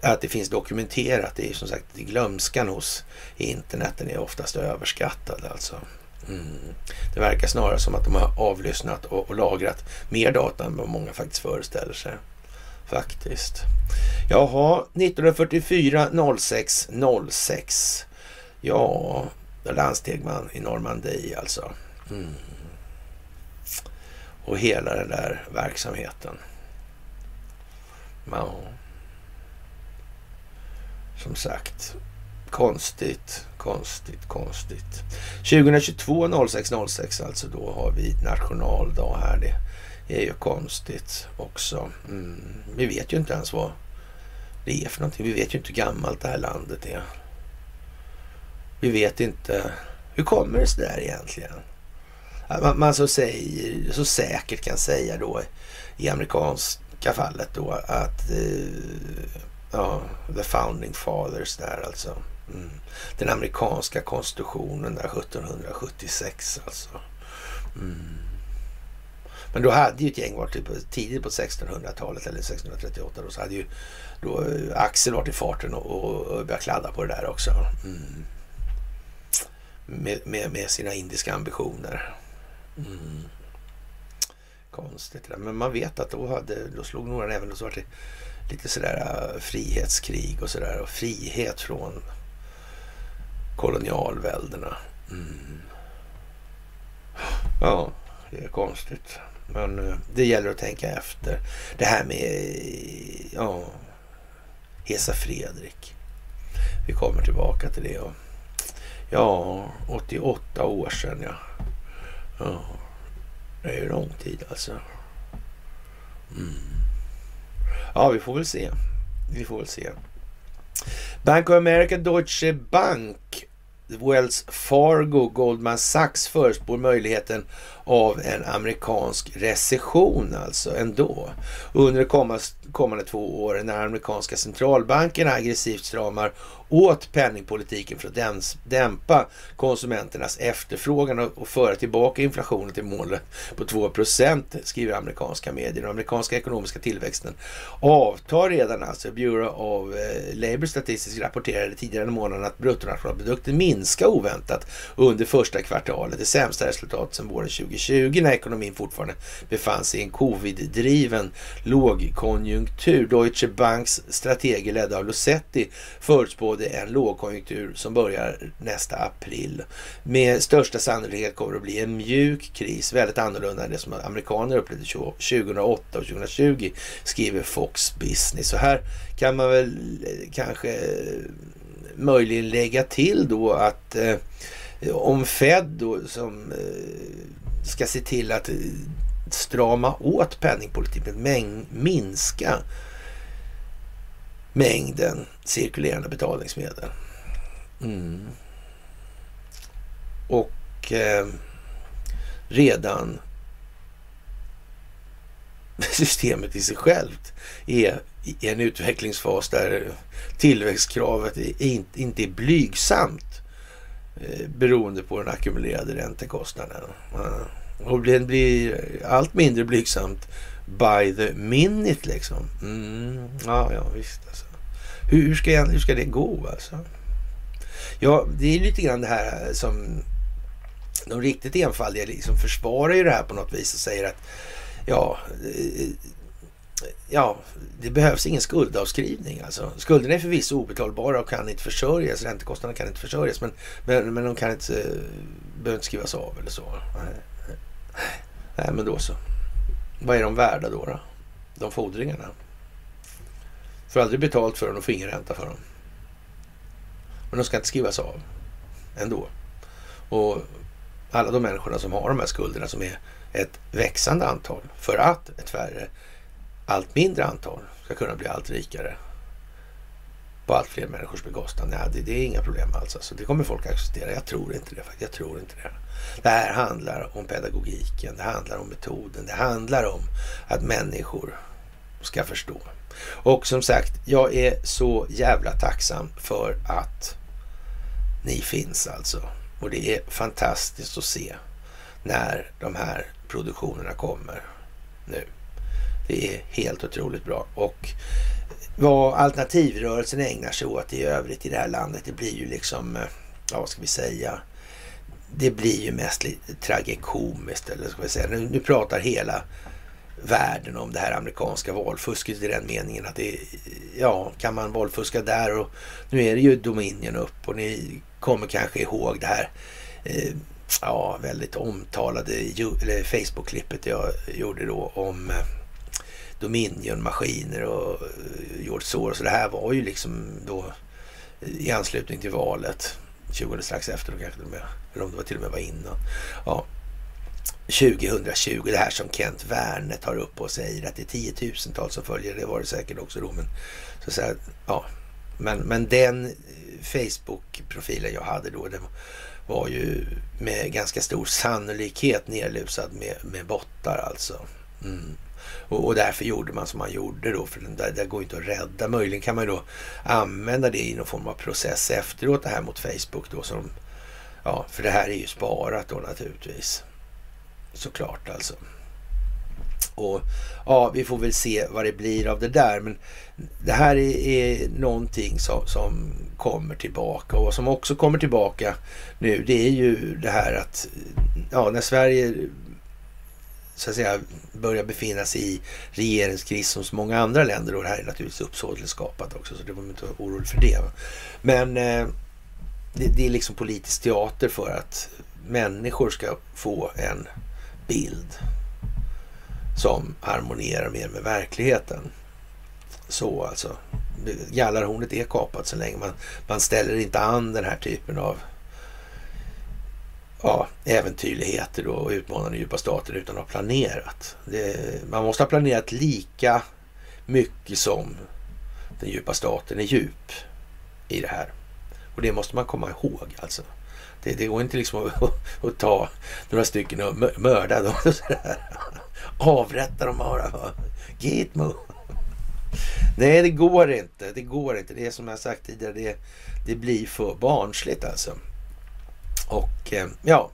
att det finns dokumenterat, det är som sagt glömskan hos interneten är oftast överskattad alltså. Mm. Det verkar snarare som att de har avlyssnat och, och, lagrat mer data än vad många faktiskt föreställer sig. Faktiskt. Jaha, 1944 06 06. Ja, där landsteg man i Normandie alltså. Mm. Och hela den där verksamheten. Ja. Som sagt, konstigt, konstigt, konstigt. 2022 06 06 alltså, då har vi nationaldag här. Det är ju konstigt också. Mm. Vi vet ju inte ens vad det är för någonting. Vi vet ju inte hur gammalt det här landet är. Vi vet inte. Hur kommer det sig där egentligen? Man, man så, säger, så säkert kan säga då i amerikanska fallet då att eh, ja, the founding fathers där alltså. Mm. Den amerikanska konstitutionen där 1776 alltså. Mm. Men då hade ju ett gäng varit typ tidigt på 1600-talet eller 1638 då så hade ju då eh, Axel varit i farten och, och börjat kladda på det där också. Mm. Med, med, med, sina indiska ambitioner. Mm. Konstigt det där. Men man vet att då, hade, då slog några även och så vart det lite sådär äh, frihetskrig och sådär. Och frihet från kolonialväldena. Mm. Ja, det är konstigt. Men äh, det gäller att tänka efter. Det här med ja, Hesa Fredrik. Vi kommer tillbaka till det. Och, ja, 88 år sedan ja. ja. Det är ju lång tid alltså. Mm. Ja, vi får väl se. Vi får väl se. Bank of America, Deutsche Bank, Wells Fargo, Goldman Sachs förespår möjligheten av en amerikansk recession alltså ändå. Under de kommande två åren när amerikanska centralbanken aggressivt stramar åt penningpolitiken för att dämpa konsumenternas efterfrågan och föra tillbaka inflationen till målet på 2 procent skriver amerikanska medier. Den amerikanska ekonomiska tillväxten avtar redan alltså. Bureau of eh, Labour Statistics rapporterade tidigare i månaden att bruttonationalprodukten minskar oväntat under första kvartalet. Det sämsta resultatet sedan våren 2020 när ekonomin fortfarande befann sig i en covid-driven lågkonjunktur. Deutsche Banks strateger ledda av Lucetti förutspådde det en lågkonjunktur som börjar nästa april. Med största sannolikhet kommer det att bli en mjuk kris, väldigt annorlunda än det som amerikaner upplevde 2008 och 2020, skriver Fox Business. Så här kan man väl eh, kanske eh, möjligen lägga till då att eh, om Fed då som eh, ska se till att eh, strama åt penningpolitiken, minska mängden cirkulerande betalningsmedel. Mm. Och eh, redan systemet i sig självt är i en utvecklingsfas där tillväxtkravet är inte är blygsamt eh, beroende på den ackumulerade räntekostnaden. Ah. Och det blir allt mindre blygsamt by the minute liksom. Mm, ja, ja, visst alltså. Hur, hur, ska, hur ska det gå alltså? Ja, det är lite grann det här som de riktigt enfaldiga liksom försvarar ju det här på något vis och säger att ja, eh, ja, det behövs ingen skuldavskrivning. Alltså. Skulderna är förvisso obetalbara och kan inte försörjas. Räntekostnaderna kan inte försörjas, men, men, men de kan inte, eh, behöver inte skrivas av eller så. Nej, nej men då så. Vad är de värda då? då? De fordringarna. Får aldrig betalt för dem och får ingen ränta för dem. Men de ska inte skrivas av ändå. Och alla de människorna som har de här skulderna som är ett växande antal för att ett färre, allt mindre antal ska kunna bli allt rikare på allt fler människors bekostnad. Nej, det, det, är inga problem alls. Alltså, det kommer folk att acceptera. Jag tror inte det. Jag tror inte det. Det här handlar om pedagogiken. Det handlar om metoden. Det handlar om att människor ska förstå. Och som sagt, jag är så jävla tacksam för att ni finns alltså. Och det är fantastiskt att se när de här produktionerna kommer nu. Det är helt otroligt bra. Och vad alternativrörelsen ägnar sig åt i övrigt i det här landet, det blir ju liksom, eh, ja vad ska vi säga, det blir ju mest lite tragikomiskt eller ska vi säga. Nu, nu pratar hela världen om det här amerikanska valfusket i den meningen att det, ja, kan man valfuska där och nu är det ju Dominion upp och ni kommer kanske ihåg det här eh, ja, väldigt omtalade Facebook-klippet jag gjorde då om eh, Dominion-maskiner och eh, George Soros. Så det här var ju liksom då i anslutning till valet 20 strax efter då kanske till och med, eller om det var till och med var innan. Ja. 2020, det här som Kent Werner tar upp och säger att det är tiotusentals som följer, det var det säkert också då, men, så så här, ja. men, men den eh, Facebook-profilen jag hade då, den var ju med ganska stor sannolikhet nerlusad med, med bottar alltså. Mm. Och, och, därför gjorde man som man gjorde då, för den där, det går inte att rädda. Möjligen kan man då använda det i någon form av process efteråt, det här mot Facebook då. Som, ja, för det här är ju sparat då naturligtvis. Såklart alltså. Och ja, vi får väl se vad det blir av det där. Men det här är, är någonting som, som kommer tillbaka och vad som också kommer tillbaka nu. Det är ju det här att ja, när Sverige så att säga börjar befinna sig i regeringskris som så många andra länder och det här är naturligtvis uppsåtligt skapat också så det var inte orolig för det. Men eh, det, det är liksom politisk teater för att människor ska få en bild som harmonierar mer med verkligheten. Så alltså. gallarhornet är kapat så länge man, man ställer inte an den här typen av ja, äventyrligheter och utmanande djupa stater utan att ha planerat. Det, man måste ha planerat lika mycket som den djupa staten är djup i det här. Och det måste man komma ihåg alltså. Det, det går inte liksom att, att, att, ta några stycken och mörda dem. Avrätta dem bara. Gitmo. Nej, det går inte. Det går inte. Det är som jag sagt tidigare. Det, det blir för barnsligt alltså. Och eh, ja,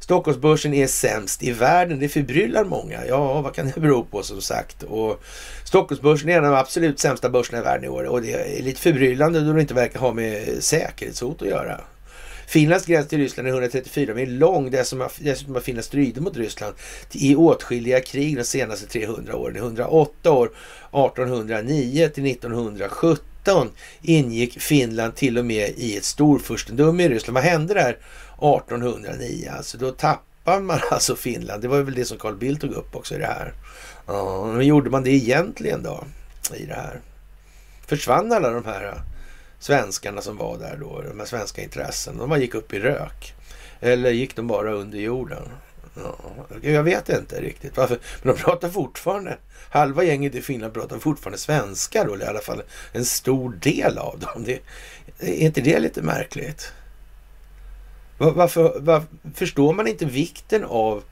Stockholmsbörsen är sämst i världen. Det förbryllar många. Ja, vad kan det bero på som sagt? Och Stockholmsbörsen är en av de absolut sämsta börserna i världen i år och det är lite förbryllande då det inte verkar ha med säkerhetshot att göra. Finlands gräns till Ryssland är 134 mil lång. Dessutom har Finland strider mot Ryssland i åtskilliga krig de senaste 300 åren. 108 år, 1809 till 1917 ingick Finland till och med i ett storfurstendöme i Ryssland. Vad hände där 1809? Alltså då tappar man alltså Finland. Det var väl det som Carl Bildt tog upp också i det här. Ja, men gjorde man det egentligen då i det här? Försvann alla de här eh, svenskarna som var där då, de här svenska intressen, de bara gick upp i rök. Eller gick de bara under jorden? Ja, jag vet inte riktigt varför. Men de pratar fortfarande, halva gänget i Finland pratar fortfarande svenska då, eller i alla fall en stor del av dem. Det, är inte det lite märkligt? Varför, varför förstår man inte vikten av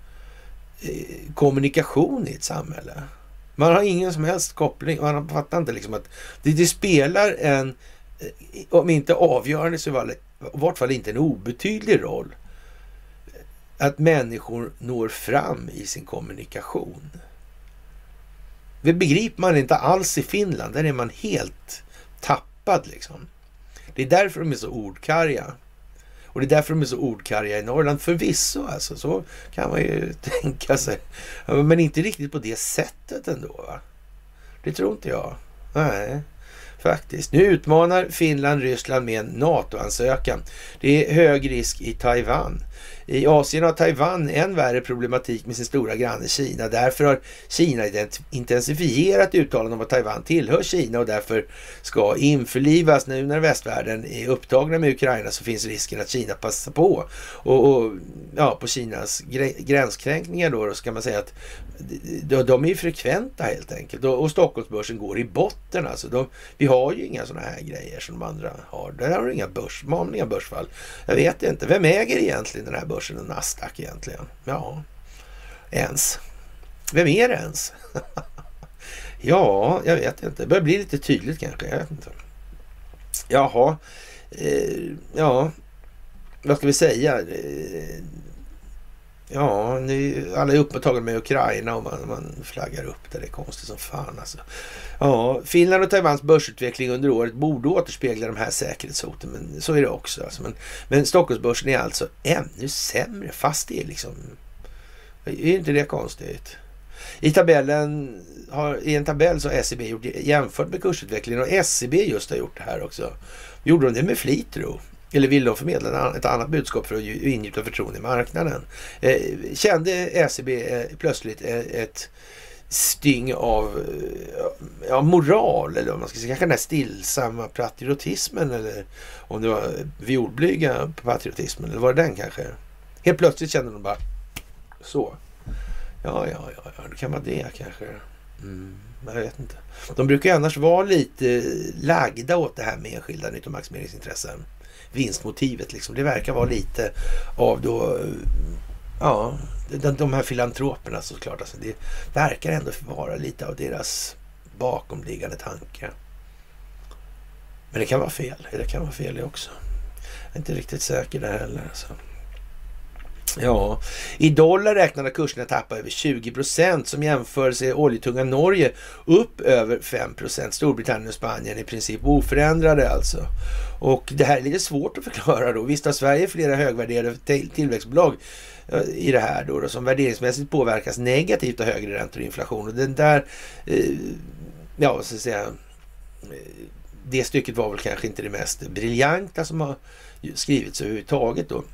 eh, kommunikation i ett samhälle? Man har ingen som helst koppling. Man fattar inte liksom att det, det spelar en eh, om inte avgörande så i vart fall inte en obetydlig roll att människor når fram i sin kommunikation. Det begriper man inte alls i Finland. Där är man helt tappad liksom. Det är därför de är så ordkarga. Och det är därför de är så ordkarga i Norrland. Förvisso alltså, så kan man ju tänka sig. Men inte riktigt på det sättet ändå. Va? Det tror inte jag. Nej. Faktiskt. Nu utmanar Finland Ryssland med en NATO-ansökan. Det är hög risk i Taiwan. I Asien har Taiwan en värre problematik med sin stora granne Kina. Därför har Kina intensifierat uttalanden om att Taiwan tillhör Kina och därför ska införlivas. Nu när västvärlden är upptagna med Ukraina så finns risken att Kina passar på. Och, och ja, på Kinas gränskränkningar då, då ska man säga att de, de är frekventa helt enkelt. Och, Stockholmsbörsen går i botten alltså. De, vi har ju inga sådana här grejer som de andra har. Där har du inga, börs, man inga börsfall. Jag vet inte. Vem äger egentligen den här börsen? börsen Nasdaq egentligen? Ja, ens. Vem är det ens? ja, jag vet inte. Det börjar bli lite tydligt kanske. Jag vet inte. Jaha, eh, ja, vad ska vi säga? Eh, Ja, ja, alla är upptagna med Ukraina och man, man flaggar upp det. Det är konstigt som fan alltså. Ja, Finland och Taiwans börsutveckling under året borde återspegla de här säkerhetshoten, men så är det också. Alltså. Men, men Stockholmsbörsen är alltså ännu sämre, fast det är liksom... Är inte det konstigt? I tabellen har, i en tabell så har SEB gjort jämfört med kursutvecklingen och SEB just har gjort det här också. Gjorde de det med flit tro? Eller vill de förmedla ett annat budskap för att ingjuta förtroende i marknaden? Eh, kände SEB eh, plötsligt eh, ett sting av ja, moral eller vad man ska säga. Kanske den här stillsamma patriotismen eller om det var violblyga patriotismen eller var det den kanske? Helt plötsligt kände de bara Så. Ja, ja, ja, ja, det kan vara det kanske. Mm, jag vet inte. De brukar annars vara lite lagda åt det här med enskilda nyttomaximeringsintressen. Vinstmotivet liksom. Det verkar vara lite av då, ja, de här filantroperna såklart. Alltså det verkar ändå vara lite av deras bakomliggande tanke. Men det kan vara fel. Det kan vara fel det också. Jag är inte riktigt säker där heller. Alltså. Ja, i dollar räknade kurserna tappa över 20 procent. Som jämförelse är oljetunga Norge upp över 5 procent. Storbritannien och Spanien i princip oförändrade alltså. Och det här är lite svårt att förklara då. Visst har Sverige flera högvärderade tillväxtbolag eh, i det här då, då som värderingsmässigt påverkas negativt av högre räntor och inflation. Och den där, eh, ja, så att säga, eh, det stycket var väl kanske inte det mest briljanta som har skrivits överhuvudtaget då.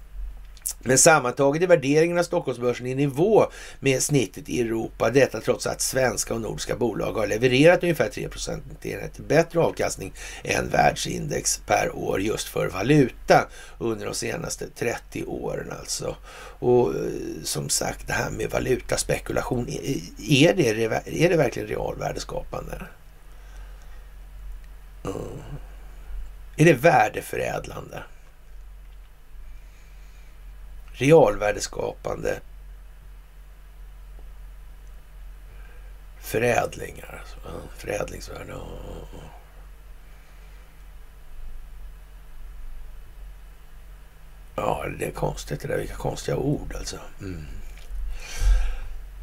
Men sammantaget är värderingen av Stockholmsbörsen i nivå med snittet i Europa. Detta trots att svenska och nordiska bolag har levererat ungefär 3 procentenheter bättre avkastning än världsindex per år just för valuta under de senaste 30 åren alltså. Och eh, som sagt, det här med valutaspekulation, är det, är det verkligen realvärdeskapande? Mm. Är det värdeförädlande? Realvärdeskapande förädlingar. Alltså, Förädlingsvärde. Ja, det är konstigt det där. Vilka konstiga ord alltså. Mm.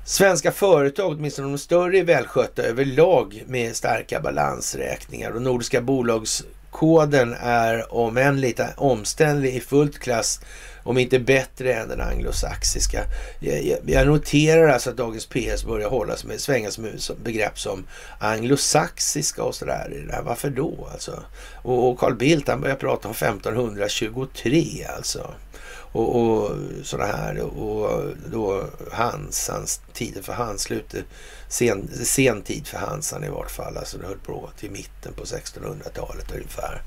Svenska företag, åtminstone de större, är välskötta överlag med starka balansräkningar och Nordiska bolagskoden är om än lite omständlig i fullt klass om inte bättre än den anglosaxiska. Jag, jag, jag noterar alltså att dagens PS börjar hållas med, svängas med begrepp som anglosaxiska och sådär. Varför då alltså? Och, och Carl Bildt han börjar prata om 1523 alltså. Och, och sådana här och då Hansans, tiden för Hans, slutet, sen, sen tid för Hansan i vart fall. Alltså det höll på till mitten på 1600-talet ungefär.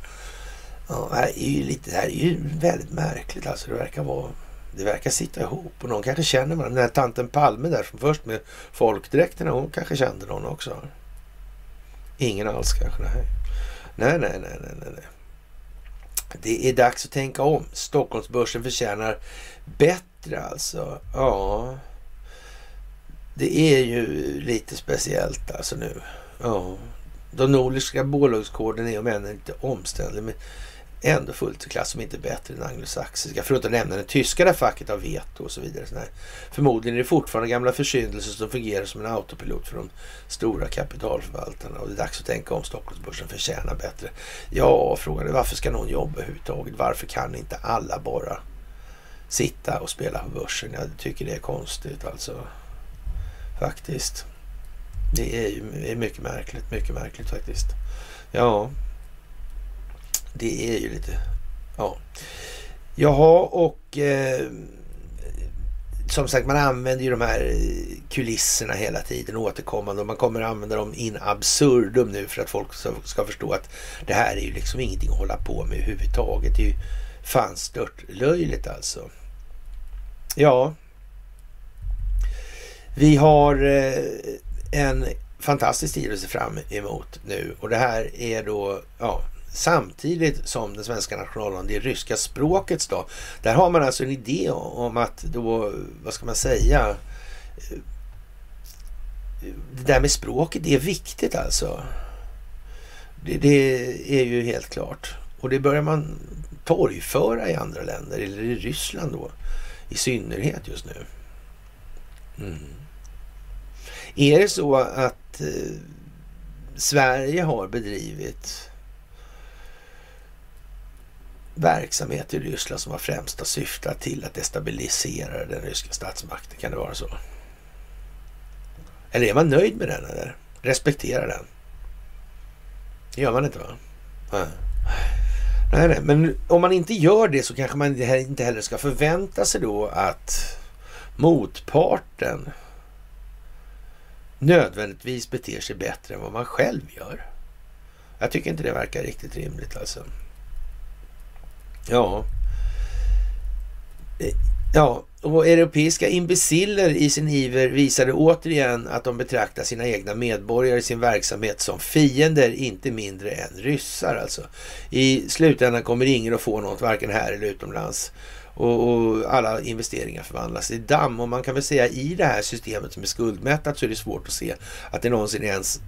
Ja, det, här är ju lite, det här är ju väldigt märkligt alltså. Det verkar vara det verkar sitta ihop och någon kanske känner varandra. Den här tanten Palme där som först med folkdräkterna, hon kanske kände någon också. Ingen alls kanske, nej. Nej, nej, nej, nej, nej. Det är dags att tänka om. Stockholmsbörsen förtjänar bättre alltså. Ja, det är ju lite speciellt alltså nu. Ja, de nordiska bolagskoden är om än inte omständlig ändå fullt i klass som inte är bättre än anglosaxiska. För att inte nämna det tyska där facket har veto och så vidare. Så Förmodligen är det fortfarande gamla försyndelser som fungerar som en autopilot för de stora kapitalförvaltarna. Och det är dags att tänka om Stockholmsbörsen förtjänar bättre. Ja, frågan är varför ska någon jobba överhuvudtaget? Varför kan inte alla bara sitta och spela på börsen? Jag tycker det är konstigt alltså. Faktiskt. Det är ju mycket märkligt, mycket märkligt faktiskt. Ja, det är ju lite... Ja. Jaha, och eh, som sagt, man använder ju de här kulisserna hela tiden återkommande och man kommer att använda dem in absurdum nu för att folk ska förstå att det här är ju liksom ingenting att hålla på med överhuvudtaget. Det är ju fan stört löjligt alltså. Ja, vi har eh, en fantastisk tid att se fram emot nu och det här är då ja, samtidigt som den svenska nationaldagen, det ryska språkets dag. Där har man alltså en idé om att då, vad ska man säga, det där med språket det är viktigt alltså. Det, det, är ju helt klart. Och det börjar man torgföra i andra länder, eller i Ryssland då, i synnerhet just nu. Mm. Är det så att eh, Sverige har bedrivit verksamhet i Ryssland som har främsta syftat till att destabilisera den ryska statsmakten? Kan det vara så? Eller är man nöjd med den eller respekterar den? Det gör man inte va? Nej. Nej, nej. Men om man inte gör det så kanske man inte heller ska förvänta sig då att motparten nödvändigtvis beter sig bättre än vad man själv gör. Jag tycker inte det verkar riktigt rimligt alltså. Ja. Ja, och europeiska imbeciller i sin iver visade återigen att de betraktar sina egna medborgare i sin verksamhet som fiender, inte mindre än ryssar alltså. I slutändan kommer ingen att få något, varken här eller utomlands. Och, och, alla investeringar förvandlas till damm. Och man kan väl säga i det här systemet som är skuldmättat så är det svårt att se att det någonsin ens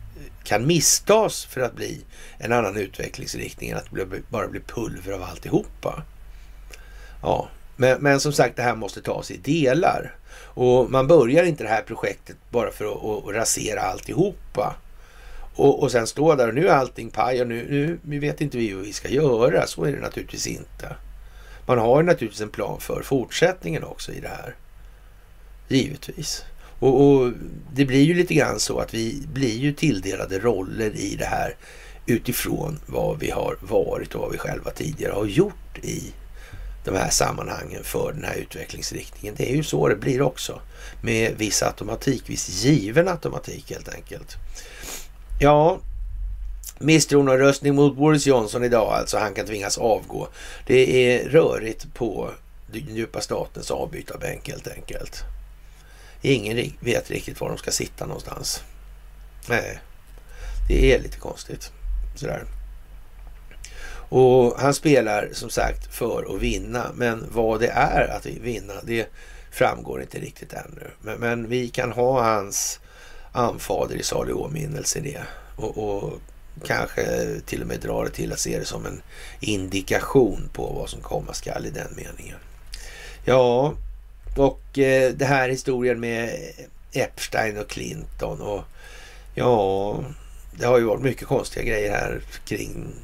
kan misstas för att bli en annan utvecklingsriktning än att det bara blir pulver av alltihopa. Ja, men, men som sagt, det här måste tas i delar. Och man börjar inte det här projektet bara för att, att rasera alltihopa. Och, och sen stå där och nu är allting paj och nu, nu vi vet inte vi vad vi ska göra. Så är det naturligtvis inte. Man har naturligtvis en plan för fortsättningen också i det här. Givetvis. Och, och, det blir ju lite grann så att vi blir ju tilldelade roller i det här utifrån vad vi har varit och vad vi själva tidigare har gjort i de här sammanhangen för den här utvecklingsriktningen. Det är ju så det blir också med viss automatik, viss given automatik helt enkelt. Ja, misstroendeomröstning mot Boris Johnson idag alltså. Han kan tvingas avgå. Det är rörigt på den djupa statens avbytarbänk helt enkelt. Ingen vet riktigt var de ska sitta någonstans. Nej, det är lite konstigt. Sådär. Och han spelar som sagt för att vinna, men vad det är att vinna, det framgår inte riktigt ännu. Men, men vi kan ha hans anfader i salig åminnelse i det och, och kanske till och med dra det till att se det som en indikation på vad som komma skall i den meningen. Ja, och eh, det här historien med Epstein och Clinton och ja, det har ju varit mycket konstiga grejer här kring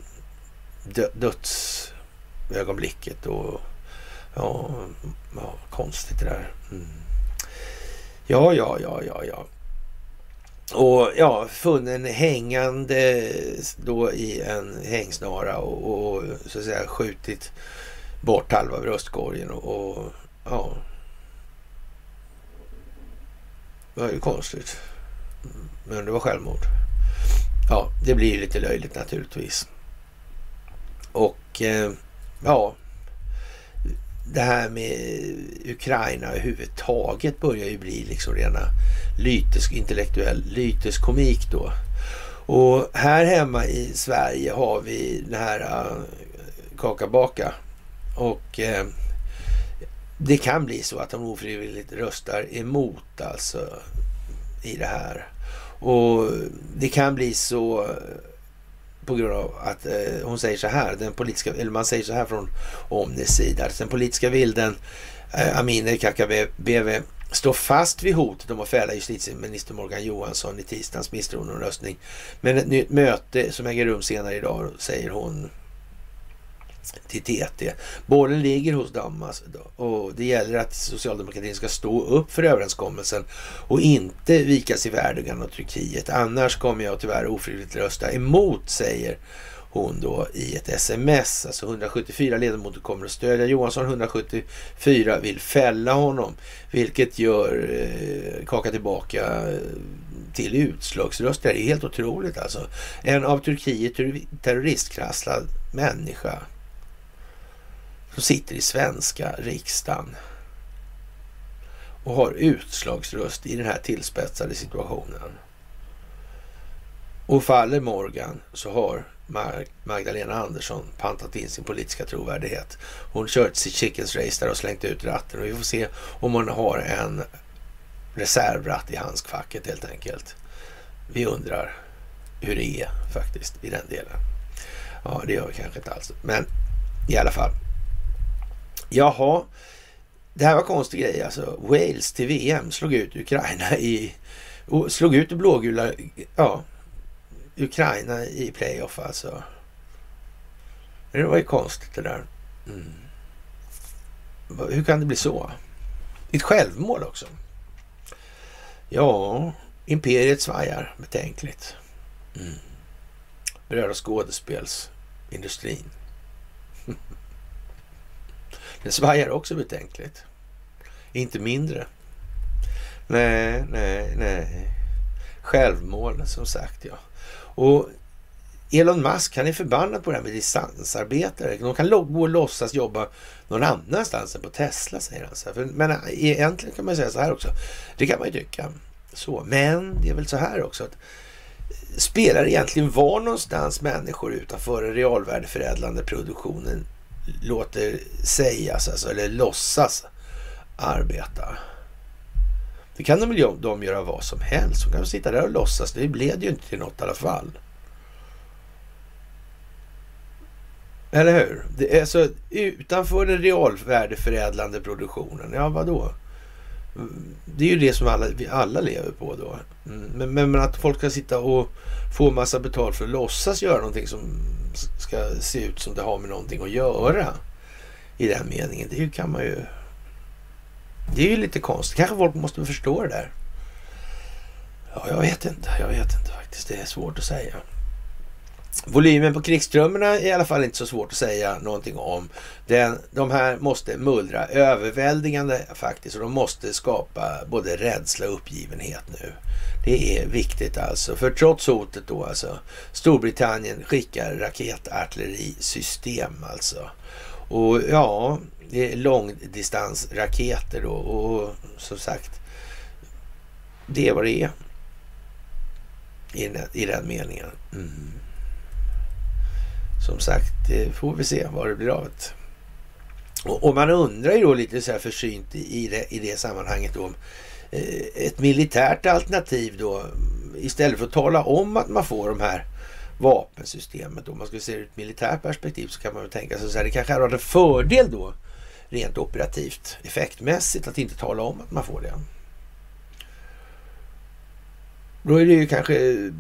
dö dödsögonblicket och ja, ja, konstigt det där. Mm. Ja, ja, ja, ja, ja. Och ja, funnen hängande då i en hängsnara och, och så att säga skjutit bort halva bröstkorgen och, och ja. Det var ju konstigt. Men det var självmord. Ja, det blir lite löjligt naturligtvis. Och eh, ja, det här med Ukraina överhuvudtaget börjar ju bli liksom rena lytisk, intellektuell lyteskomik då. Och här hemma i Sverige har vi den här eh, uh, Kaka Baka. Och eh, det kan bli så att de ofrivilligt röstar emot alltså i det här. Och det kan bli så eh, på grund av att eh, hon säger så här, den politiska, eller man säger så här från Omnis sida, den politiska vilden eh, Amineh Kakabaveh står fast vid hotet om att fälla justitieminister Morgan Johansson i tisdagens misstroendeomröstning. Men ett nytt möte som äger rum senare idag, säger hon till TT. Bollen ligger hos dem och det gäller att socialdemokratin ska stå upp för överenskommelsen och inte vika sig för Erdogan och Turkiet. Annars kommer jag tyvärr ofrivilligt rösta emot, säger hon då i ett sms. Alltså 174 ledamöter kommer att stödja Johansson, 174 vill fälla honom. Vilket gör eh, Kaka tillbaka eh, till utslagsröster. Det är helt otroligt alltså. En av Turkiet terroristkrasslad människa som sitter i svenska riksdagen och har utslagsröst i den här tillspetsade situationen. Och faller Morgan så har Magdalena Andersson pantat in sin politiska trovärdighet. Hon kört sitt chickens race där och slängt ut ratten och vi får se om hon har en reservratt i handskfacket helt enkelt. Vi undrar hur det är faktiskt i den delen. Ja, det gör vi kanske inte alls. Men i alla fall. Jaha, det här var konstig grej alltså. Wales till VM slog ut Ukraina i... Slog ut det blågula... Ja, Ukraina i playoff alltså. Det var ju konstigt det där. Mm. Hur kan det bli så? Ett självmål också. Ja, imperiet svajar betänkligt. Mm. Berör skådespelsindustrin. Den svajar också betänkligt. Inte mindre. Nej, nej, nej. Självmål som sagt ja. Och Elon Musk han är förbannad på det här med distansarbetare. De kan gå och låtsas jobba någon annanstans än på Tesla, säger han. Men eh, egentligen kan man säga så här också. Det kan man ju tycka. Så. Men det är väl så här också att eh, spelar egentligen var någonstans människor utanför den realvärdeförädlande produktionen låter sägas, alltså, alltså, eller låtsas arbeta. Det kan de, de göra vad som helst. De kan sitta där och låtsas. Det blev ju inte till något i alla fall. Eller hur? Det är så utanför den realvärdeförädlande produktionen. Ja, vad då? Det är ju det som alla, vi alla lever på då. Mm. Men, men, men, att folk ska sitta och få massa betalt för att låtsas göra någonting som ska se ut som det har med någonting att göra. I den meningen. Det kan man ju... Det är ju lite konstigt. Kanske folk måste förstå det där. Ja, jag vet inte. Jag vet inte faktiskt. Det är svårt att säga. Volymen på krigsströmmarna är i alla fall inte så svårt att säga någonting om. Den, de här måste mullra överväldigande faktiskt och de måste skapa både rädsla och uppgivenhet nu. Det är viktigt alltså, för trots hotet då alltså. Storbritannien skickar raketartillerisystem alltså. Och ja, det är långdistansraketer då och som sagt, det är vad det är i den, i den meningen. Mm som sagt, det får vi se vad det blir av det. Och, och, man undrar ju då lite så här försynt i det, i det sammanhanget då, eh, ett militärt alternativ då, istället för att tala om att man får de här vapensystemet. Om man skulle se det ur ett militärt perspektiv så kan man väl tänka sig att det kanske hade en fördel då rent operativt, effektmässigt, att inte tala om att man får det. Då är det ju kanske,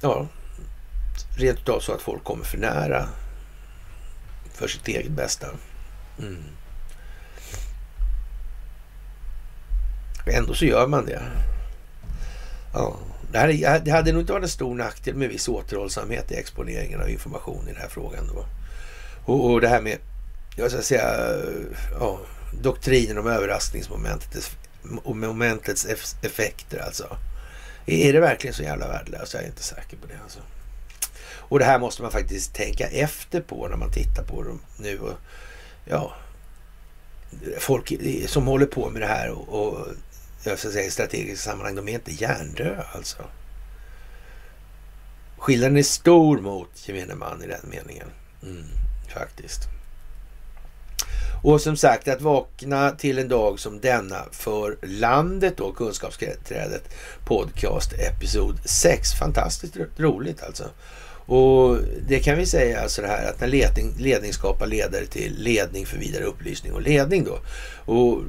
ja, rent utav så att folk kommer för nära för sitt eget bästa. Mm. Ändå så gör man det. Ja. Det, här, det hade nog inte varit en stor nackdel med viss återhållsamhet i exponeringen av information i den här frågan. Då. Och, och det här med, jag ska säga, ja, doktrinen om överraskningsmomentet och momentets effekter alltså. Är det verkligen så jävla värdelöst? Jag är inte säker på det alltså. Och det här måste man faktiskt tänka efter på när man tittar på dem nu. Och, ja, folk som håller på med det här och, och jag ska säga, i strategiska sammanhang, de är inte hjärndöda alltså. Skillnaden är stor mot gemene man i den meningen. Mm, faktiskt. Och som sagt, att vakna till en dag som denna för landet då, Kunskapsträdet podcast episod 6. Fantastiskt roligt alltså. Och det kan vi säga alltså det här att när ledning, ledning skapar ledare till ledning för vidare upplysning och ledning då. Och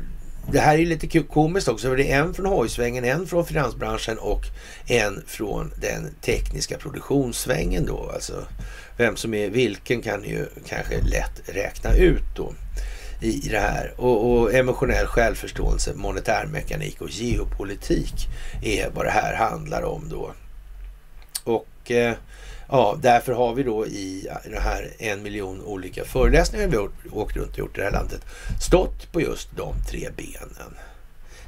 det här är lite komiskt också, för det är en från hojsvängen, en från finansbranschen och en från den tekniska produktionssvängen då. Alltså vem som är vilken kan ju kanske lätt räkna ut då i det här. Och, och emotionell självförståelse, monetärmekanik och geopolitik är vad det här handlar om då. Och eh, Ja, därför har vi då i den här en miljon olika föreläsningar vi har åkt runt och gjort i det här landet stått på just de tre benen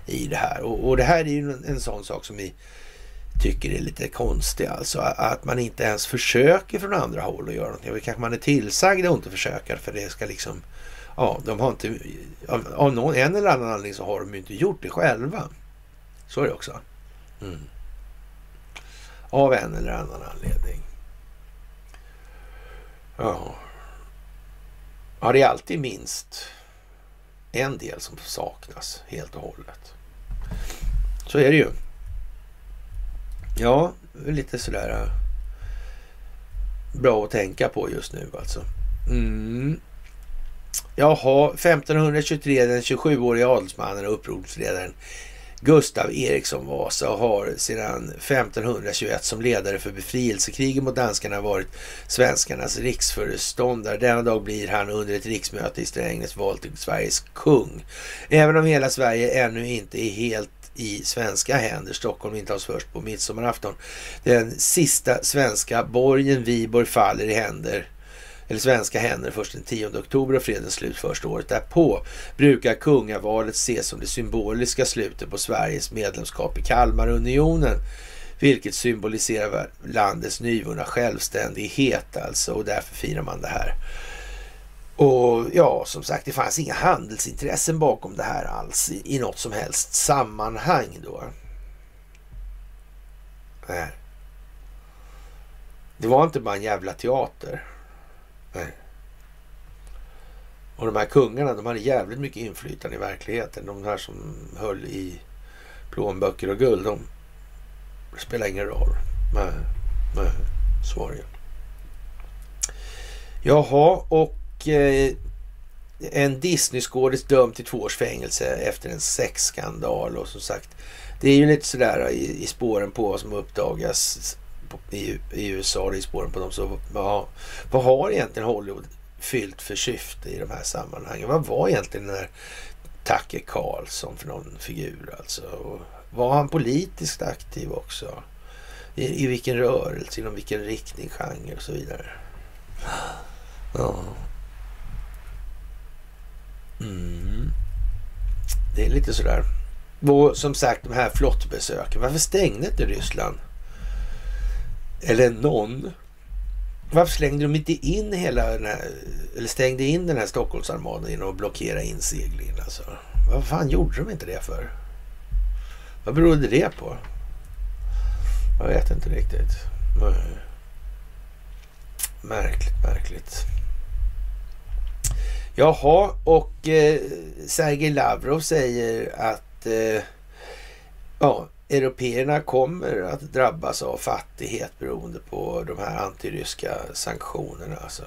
i det här. Och, och det här är ju en, en sån sak som vi tycker är lite konstig alltså. Att man inte ens försöker från andra håll att göra någonting. Kanske man är tillsagd att inte försöka för det ska liksom... Ja, de har inte... Av, av någon, en eller annan anledning så har de ju inte gjort det själva. Så är det också. Mm. Av en eller annan anledning. Ja. ja, det är alltid minst en del som saknas helt och hållet. Så är det ju. Ja, lite sådär äh, bra att tänka på just nu alltså. Mm. Jaha, 1523 den 27-årige adelsmannen och upprorsledaren Gustav Eriksson Vasa har sedan 1521 som ledare för befrielsekriget mot danskarna varit svenskarnas riksföreståndare. Denna dag blir han under ett riksmöte i Strängnäs vald till Sveriges kung. Även om hela Sverige ännu inte är helt i svenska händer. Stockholm intas först på midsommarafton. Den sista svenska borgen Viborg faller i händer eller svenska händer först den 10 oktober och fredens slut först året därpå, brukar kungavalet ses som det symboliska slutet på Sveriges medlemskap i Kalmarunionen. Vilket symboliserar landets nyvunna självständighet alltså och därför firar man det här. Och ja, som sagt, det fanns inga handelsintressen bakom det här alls i, i något som helst sammanhang då. Nej. Det var inte bara en jävla teater. Nej. Och de här kungarna, de hade jävligt mycket inflytande i verkligheten. De här som höll i plånböcker och guld, de spelar ingen roll. Nej, nej, så var det Jaha, och eh, en Disney-skådis dömd till två års fängelse efter en sexskandal. Och som sagt, det är ju lite sådär i, i spåren på vad som uppdagas i, i USA, i spåren på dem. Så ja, vad har egentligen Hollywood fyllt för syfte i de här sammanhangen? Vad var egentligen den här Tucker Carlson för någon figur alltså? Och var han politiskt aktiv också? I, I vilken rörelse, inom vilken riktning, genre och så vidare. Ja. Mm. Det är lite sådär. Och som sagt, de här flottbesöken. Varför stängde inte Ryssland? Eller någon varför slängde de inte in hela den här, eller stängde in den här Stockholmsarmadan genom att blockera inseglingen? Alltså? Vad fan gjorde de inte det för? Vad berodde det på? Jag vet inte riktigt. Märkligt, märkligt. Jaha, och eh, Sergej Lavrov säger att eh, ja, Européerna kommer att drabbas av fattighet beroende på de här antiryska sanktionerna. Alltså.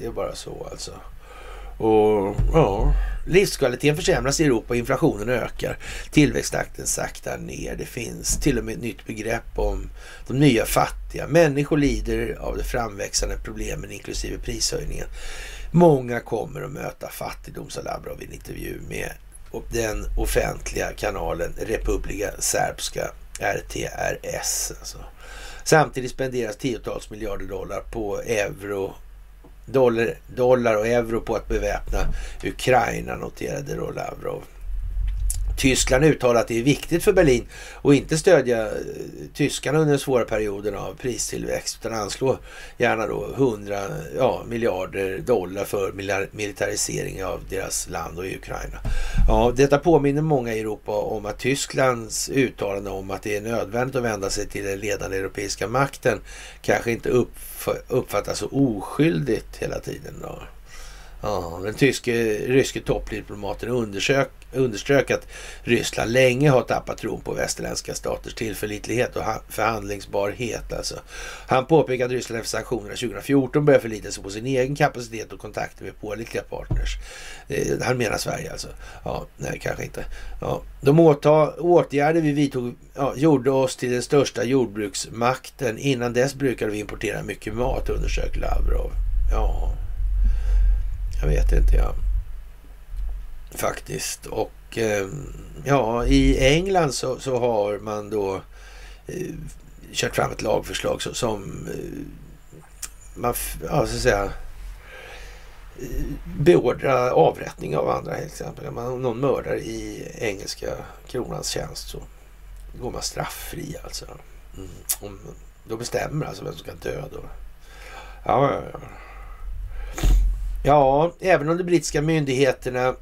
Det är bara så alltså. Och ja, Livskvaliteten försämras i Europa inflationen ökar. Tillväxttakten saktar ner. Det finns till och med ett nytt begrepp om de nya fattiga. Människor lider av de framväxande problemen inklusive prishöjningen. Många kommer att möta fattigdom, sa Lavrov i en intervju med den offentliga kanalen Republika Serbska RTRS. Alltså. Samtidigt spenderas tiotals miljarder dollar på euro dollar, dollar och euro på att beväpna Ukraina, noterade då Lavrov. Tyskland uttalar att det är viktigt för Berlin att inte stödja eh, tyskarna under den svåra perioden av pristillväxt utan anslå gärna då 100 ja, miljarder dollar för militarisering av deras land och Ukraina. Ja, detta påminner många i Europa om att Tysklands uttalande om att det är nödvändigt att vända sig till den ledande europeiska makten kanske inte uppfattas så oskyldigt hela tiden. Då. Ja, den tyske, ryske toppdiplomaten undersök, underströk att Ryssland länge har tappat tron på västerländska staters tillförlitlighet och förhandlingsbarhet. Alltså. Han påpekade att Ryssland efter sanktionerna 2014 började förlita sig på sin egen kapacitet och kontakter med pålitliga partners. Eh, han menar Sverige alltså. Ja, nej, kanske inte. Ja. De åtgärder vi vidtog ja, gjorde oss till den största jordbruksmakten. Innan dess brukade vi importera mycket mat, undersök Lavrov. Ja, jag vet inte jag. Faktiskt. Och eh, ja, i England så, så har man då eh, kört fram ett lagförslag som, som eh, man, ja, så att säga, eh, beordra avrättning av andra till exempel. Om någon mördar i engelska kronans tjänst så går man strafffri alltså. Mm. Om, då bestämmer alltså vem som ska dö då. Ja, ja, ja. Ja, även om de brittiska myndigheterna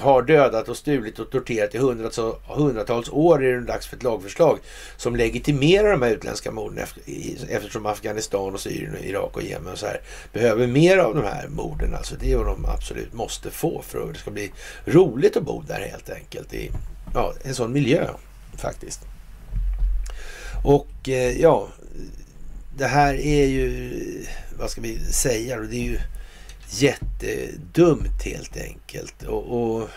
har dödat och stulit och torterat i hundratals, år är det dags för ett lagförslag som legitimerar de här utländska morden eftersom Afghanistan och Syrien, och Irak och Jemen och så här behöver mer av de här morden. Alltså det är vad de absolut måste få för att det ska bli roligt att bo där helt enkelt i ja, en sån miljö faktiskt. Och eh, ja, det här är ju, vad ska vi säga, det är ju jättedumt helt enkelt. Och, och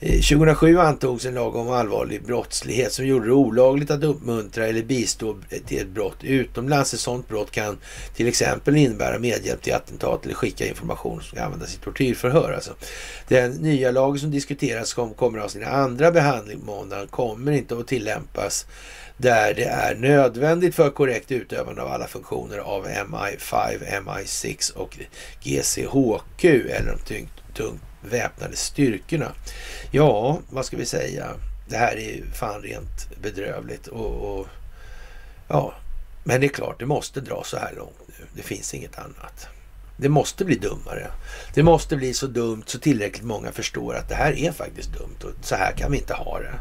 eh, 2007 antogs en lag om allvarlig brottslighet som gjorde det olagligt att uppmuntra eller bistå till ett brott utomlands. Ett sådant brott kan till exempel innebära medhjälp till attentat eller skicka information som ska användas i tortyrförhör. Alltså, den nya lagen som diskuteras som kommer att ha sin andra behandling måndagen kommer inte att tillämpas där det är nödvändigt för korrekt utövande av alla funktioner av MI5, MI6 och GCHQ eller de tungt, tungt väpnade styrkorna. Ja, vad ska vi säga? det här är ju fan rent bedrövligt. Och, och, ja, Men det är klart, det måste dra så här långt nu. Det finns inget annat. Det måste bli dummare. Det måste bli så dumt så tillräckligt många förstår att det här är faktiskt dumt och så här kan vi inte ha det.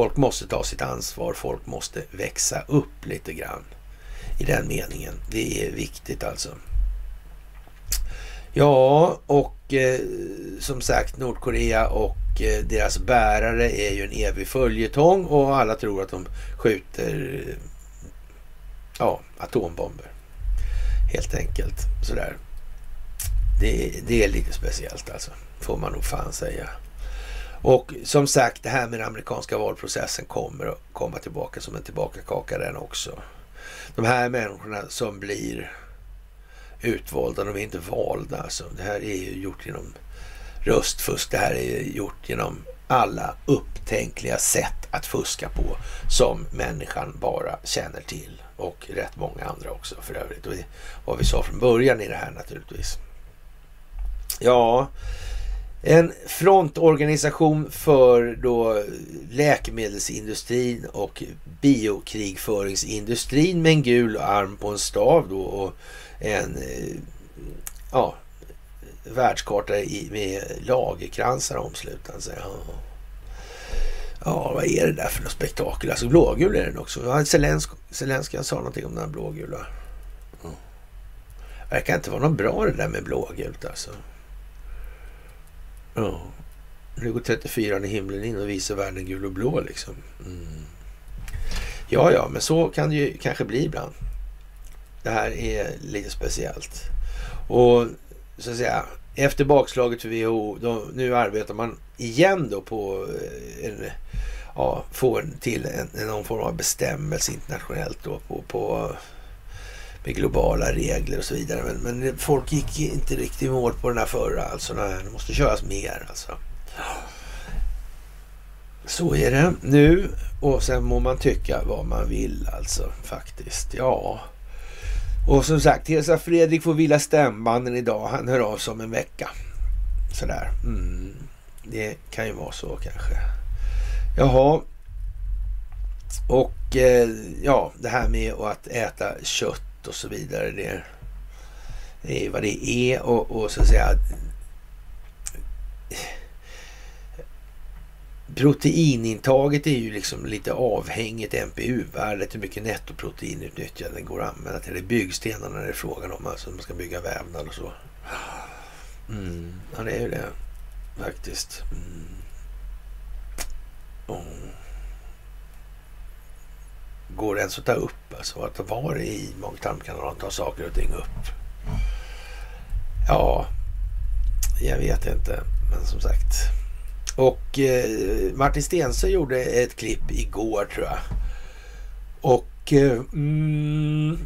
Folk måste ta sitt ansvar. Folk måste växa upp lite grann i den meningen. Det är viktigt alltså. Ja, och eh, som sagt Nordkorea och eh, deras bärare är ju en evig följetong och alla tror att de skjuter ja, atombomber. Helt enkelt sådär. Det, det är lite speciellt alltså, får man nog fan säga. Och som sagt, det här med den amerikanska valprocessen kommer att komma tillbaka som en tillbakakaka den också. De här människorna som blir utvalda, de är inte valda alltså. Det här är ju gjort genom röstfusk. Det här är gjort genom alla upptänkliga sätt att fuska på som människan bara känner till. Och rätt många andra också för övrigt. Och vad vi sa från början i det här naturligtvis. Ja, en frontorganisation för då läkemedelsindustrin och biokrigföringsindustrin med en gul arm på en stav då och en eh, ja, världskarta med lagerkransar omslutande sig. Ja. ja, vad är det där för något spektakel? Alltså blågul är den också. Zelenskyj sa någonting om den här blågula. Ja. Verkar inte vara något bra det där med blågult alltså. Ja. Nu går 34 i himlen in och visar världen gul och blå liksom. Mm. Ja, ja, men så kan det ju kanske bli ibland. Det här är lite speciellt. Och så att säga, efter bakslaget för WHO, då, nu arbetar man igen då på eh, en, ja, få till en, någon form av bestämmelse internationellt då på, på med globala regler och så vidare. Men, men folk gick inte riktigt i mål på den här förra. Alltså, det måste köras mer alltså. Så är det nu och sen må man tycka vad man vill alltså faktiskt. Ja. Och som sagt, Hesa Fredrik får vila stämbanden idag. Han hör av sig om en vecka. Sådär. Mm. Det kan ju vara så kanske. Jaha. Och eh, ja, det här med att äta kött och så vidare. Det, det är vad det är och, och så att säga Proteinintaget är ju liksom lite avhängigt NPU-värdet, hur mycket nettoproteinutnyttjande går att använda till. Det är byggstenarna det är frågan om, alltså man ska bygga vävnad och så. Mm. Ja, det är ju det faktiskt. Mm. Oh går det ens att ta upp? Alltså att var i magtarmkanalen tar saker och ting upp? Ja, jag vet inte. Men som sagt. Och eh, Martin Stensö gjorde ett klipp igår tror jag. Och eh, mm,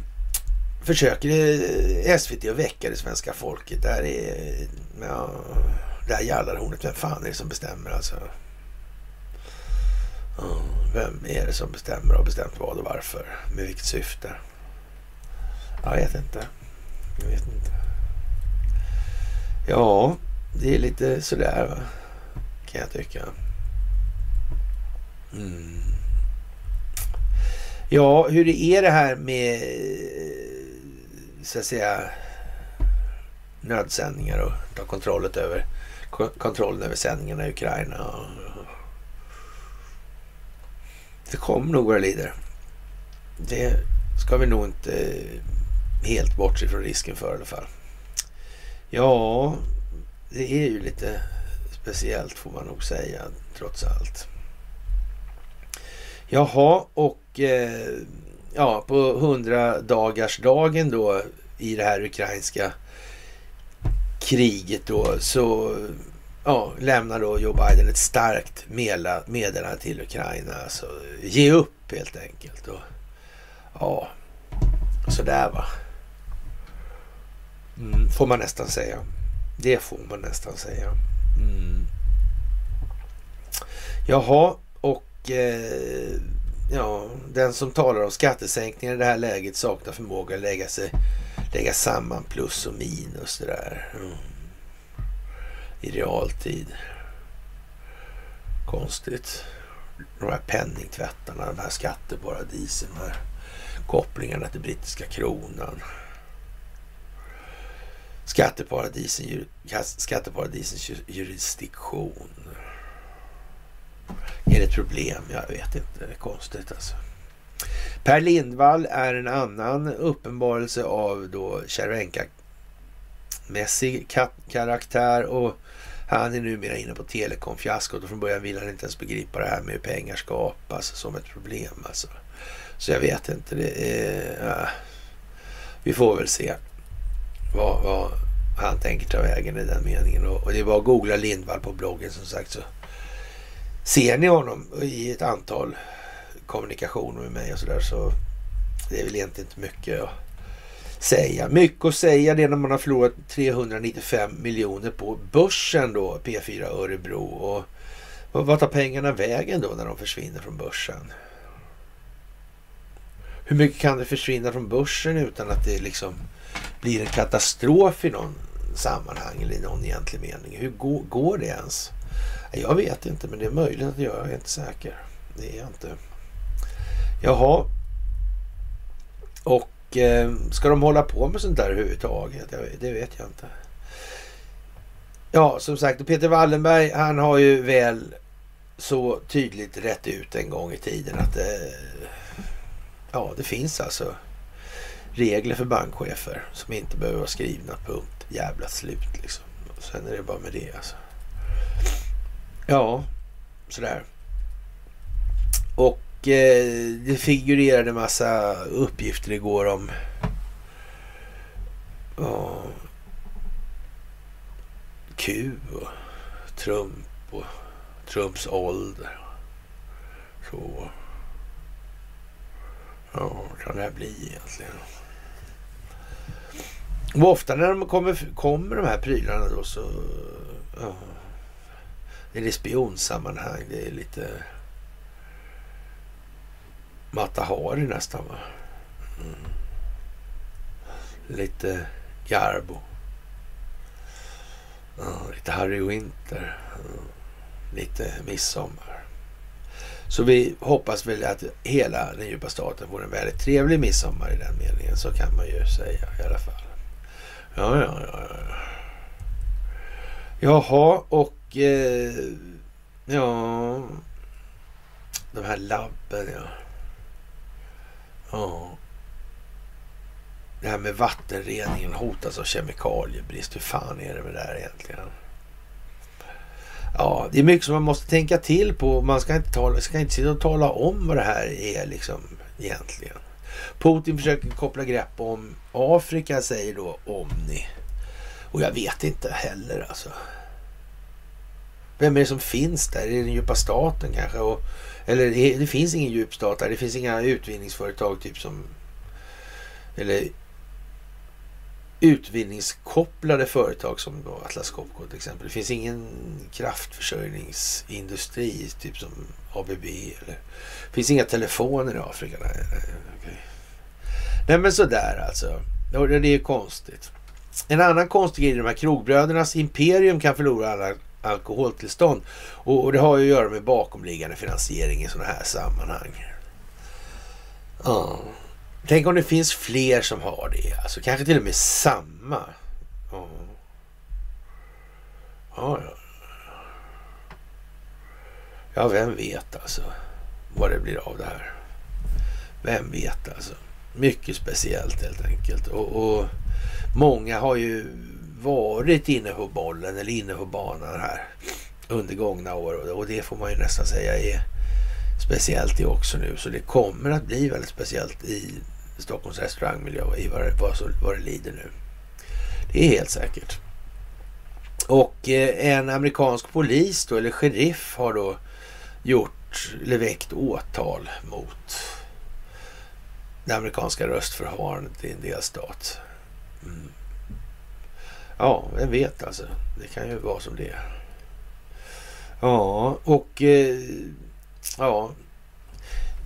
försöker eh, SVT att väcka det svenska folket. Där är ja, där jallarhornet. Vem fan är det som bestämmer alltså? Vem är det som bestämmer och har bestämt vad och varför? Med vilket syfte? Jag vet inte. Jag vet inte. Ja, det är lite sådär va? kan jag tycka. Mm. Ja, hur är det här med så att säga nödsändningar och ta kontrollen över, kontrollen över sändningarna i Ukraina och det kommer nog våra lider. Det ska vi nog inte helt bortse från risken för i alla fall. Ja, det är ju lite speciellt får man nog säga trots allt. Jaha, och eh, ja, på 100 dagarsdagen då i det här ukrainska kriget då så ja, lämnar då Joe Biden ett starkt meddelande till Ukraina. Alltså, ge upp helt enkelt. Och, ja, sådär va. Mm, får man nästan säga. Det får man nästan säga. Mm. Jaha, och eh, ja, den som talar om skattesänkningar i det här läget saknar förmåga att lägga, sig, lägga samman plus och minus. Det där. Mm i realtid. Konstigt. de här penningtvättarna, de här skatteparadisen, de här kopplingarna till brittiska kronan. Skatteparadisen, skatteparadisens jurisdiktion. Är det ett problem? Jag vet inte. Det är konstigt alltså. Per Lindvall är en annan uppenbarelse av då Cervenka-mässig karaktär och han är numera inne på telekomfiaskot och från början vill han inte ens begripa det här med hur pengar skapas som ett problem alltså. Så jag vet inte. Det är, äh, Vi får väl se vad, vad, han tänker ta vägen i den meningen. Och, och det är bara att googla Lindvall på bloggen som sagt så ser ni honom i ett antal kommunikationer med mig och sådär så det är väl egentligen inte mycket att säga. Mycket att säga det när man har förlorat 395 miljoner på börsen då, P4 Örebro. Och vad tar pengarna vägen då när de försvinner från börsen? Hur mycket kan det försvinna från börsen utan att det liksom blir en katastrof i någon sammanhang eller i någon egentlig mening? Hur går, går det ens? Jag vet inte, men det är möjligt att göra. Jag är inte säker. Det är jag inte. Jaha. Och Eh, ska de hålla på med sånt där överhuvudtaget? Det vet jag inte. Ja, som sagt, Peter Wallenberg, han har ju väl så tydligt rätt ut en gång i tiden att det, ja, det finns alltså regler för bankchefer som inte behöver vara skrivna. Punkt. Jävla slut liksom. Sen är det bara med det alltså. Ja, sådär. Och eh, det figurerade massa uppgifter igår om Q och Trump och Trumps ålder. Så. Ja, vad kan det här bli egentligen? Och ofta när de kommer, kommer de här prylarna då så... Ja, är det spionsammanhang. Det är lite Mata Hari nästan va? Mm. Lite Garbo. Mm. lite Harry Winter. Mm. lite midsommar. Så vi hoppas väl att hela den djupa staten får en väldigt trevlig midsommar i den meningen. Så kan man ju säga i alla fall. Ja, ja, ja. ja. Jaha, och eh, ja, de här labben ja. Ja. Det här med vattenreningen hotas av kemikaliebrist. Hur fan är det med det här egentligen? Ja, det är mycket som man måste tänka till på. Man ska inte, tala, ska inte sitta och tala om vad det här är liksom egentligen. Putin försöker koppla grepp om Afrika, säger då Omni. Och jag vet inte heller alltså. Vem är det som finns där? Är det den djupa staten kanske? Och, eller eh, det finns ingen djupstat där. Det finns inga utvinningsföretag typ som... Eller utvinningskopplade företag som då Atlas Copco till exempel. Det finns ingen kraftförsörjningsindustri typ som ABB. Eller, det finns inga telefoner i Afrika. Nej, nej, okay. nej men sådär alltså. Det är ju konstigt. En annan konstig grej, är de här krogbrödernas imperium kan förlora alla alkoholtillstånd. Och, och, det har ju att göra med bakomliggande finansiering i sådana här sammanhang. Ja. Tänk om det finns fler som har det. Alltså kanske till och med samma. Ja, ja. ja. Ja, vem vet alltså vad det blir av det här. Vem vet alltså. Mycket speciellt helt enkelt. Och, och många har ju varit inne på bollen eller inne på banan här under gångna år och det får man ju nästan säga är speciellt det också nu. Så det kommer att bli väldigt speciellt i Stockholms restaurangmiljö i vad det, vad, vad det lider nu. Det är helt säkert. Och eh, en amerikansk polis då, eller sheriff har då gjort, eller väckt åtal mot det amerikanska röstförfarandet i en delstat. Mm. Ja, vem vet alltså. Det kan ju vara som det är. Ja, och eh, ja.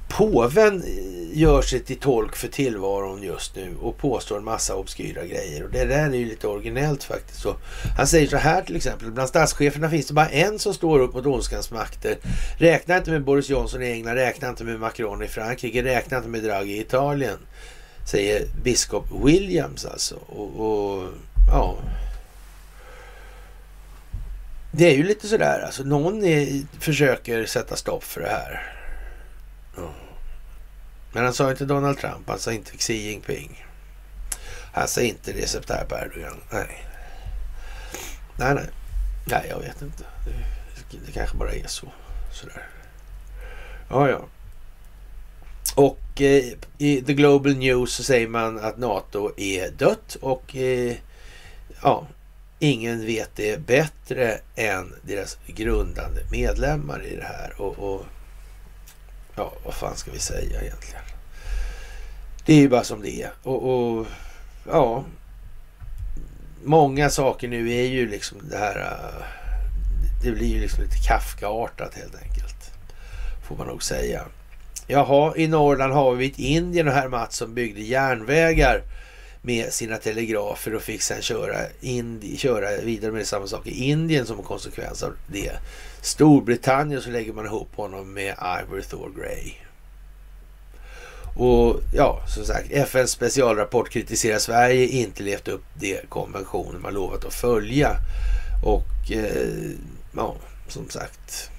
påven eh, gör sig till tolk för tillvaron just nu och påstår en massa obskyra grejer. Och det där är ju lite originellt faktiskt. Så han säger så här till exempel. Bland statscheferna finns det bara en som står upp mot ondskans makter. Räkna inte med Boris Johnson i England, räkna inte med Macron i Frankrike, räkna inte med Draghi i Italien. Säger biskop Williams alltså. Och, och ja... Det är ju lite sådär alltså. Någon är, försöker sätta stopp för det här. Men han sa inte Donald Trump, han sa inte Xi Jinping. Han sa inte Recep Tayyip Erdogan. Nej. Nej, nej. Nej, jag vet inte. Det, det kanske bara är så. Sådär. Ja, ja. Och eh, i The Global News så säger man att NATO är dött och eh, ja, ingen vet det bättre än deras grundande medlemmar i det här. Och, och ja, vad fan ska vi säga egentligen? Det är ju bara som det är. Och, och ja, många saker nu är ju liksom det här. Äh, det blir ju liksom lite Kafka-artat helt enkelt. Får man nog säga. Jaha, i Norrland har vi ett Indien och herr Mattsson byggde järnvägar med sina telegrafer och fick sen köra, Indi, köra vidare med samma sak i Indien som en konsekvens av det. Storbritannien så lägger man ihop honom med Ivor Thor Grey. Och ja, som sagt, FNs specialrapport kritiserar Sverige inte levt upp det konventioner man lovat att följa. Och eh, ja, som sagt,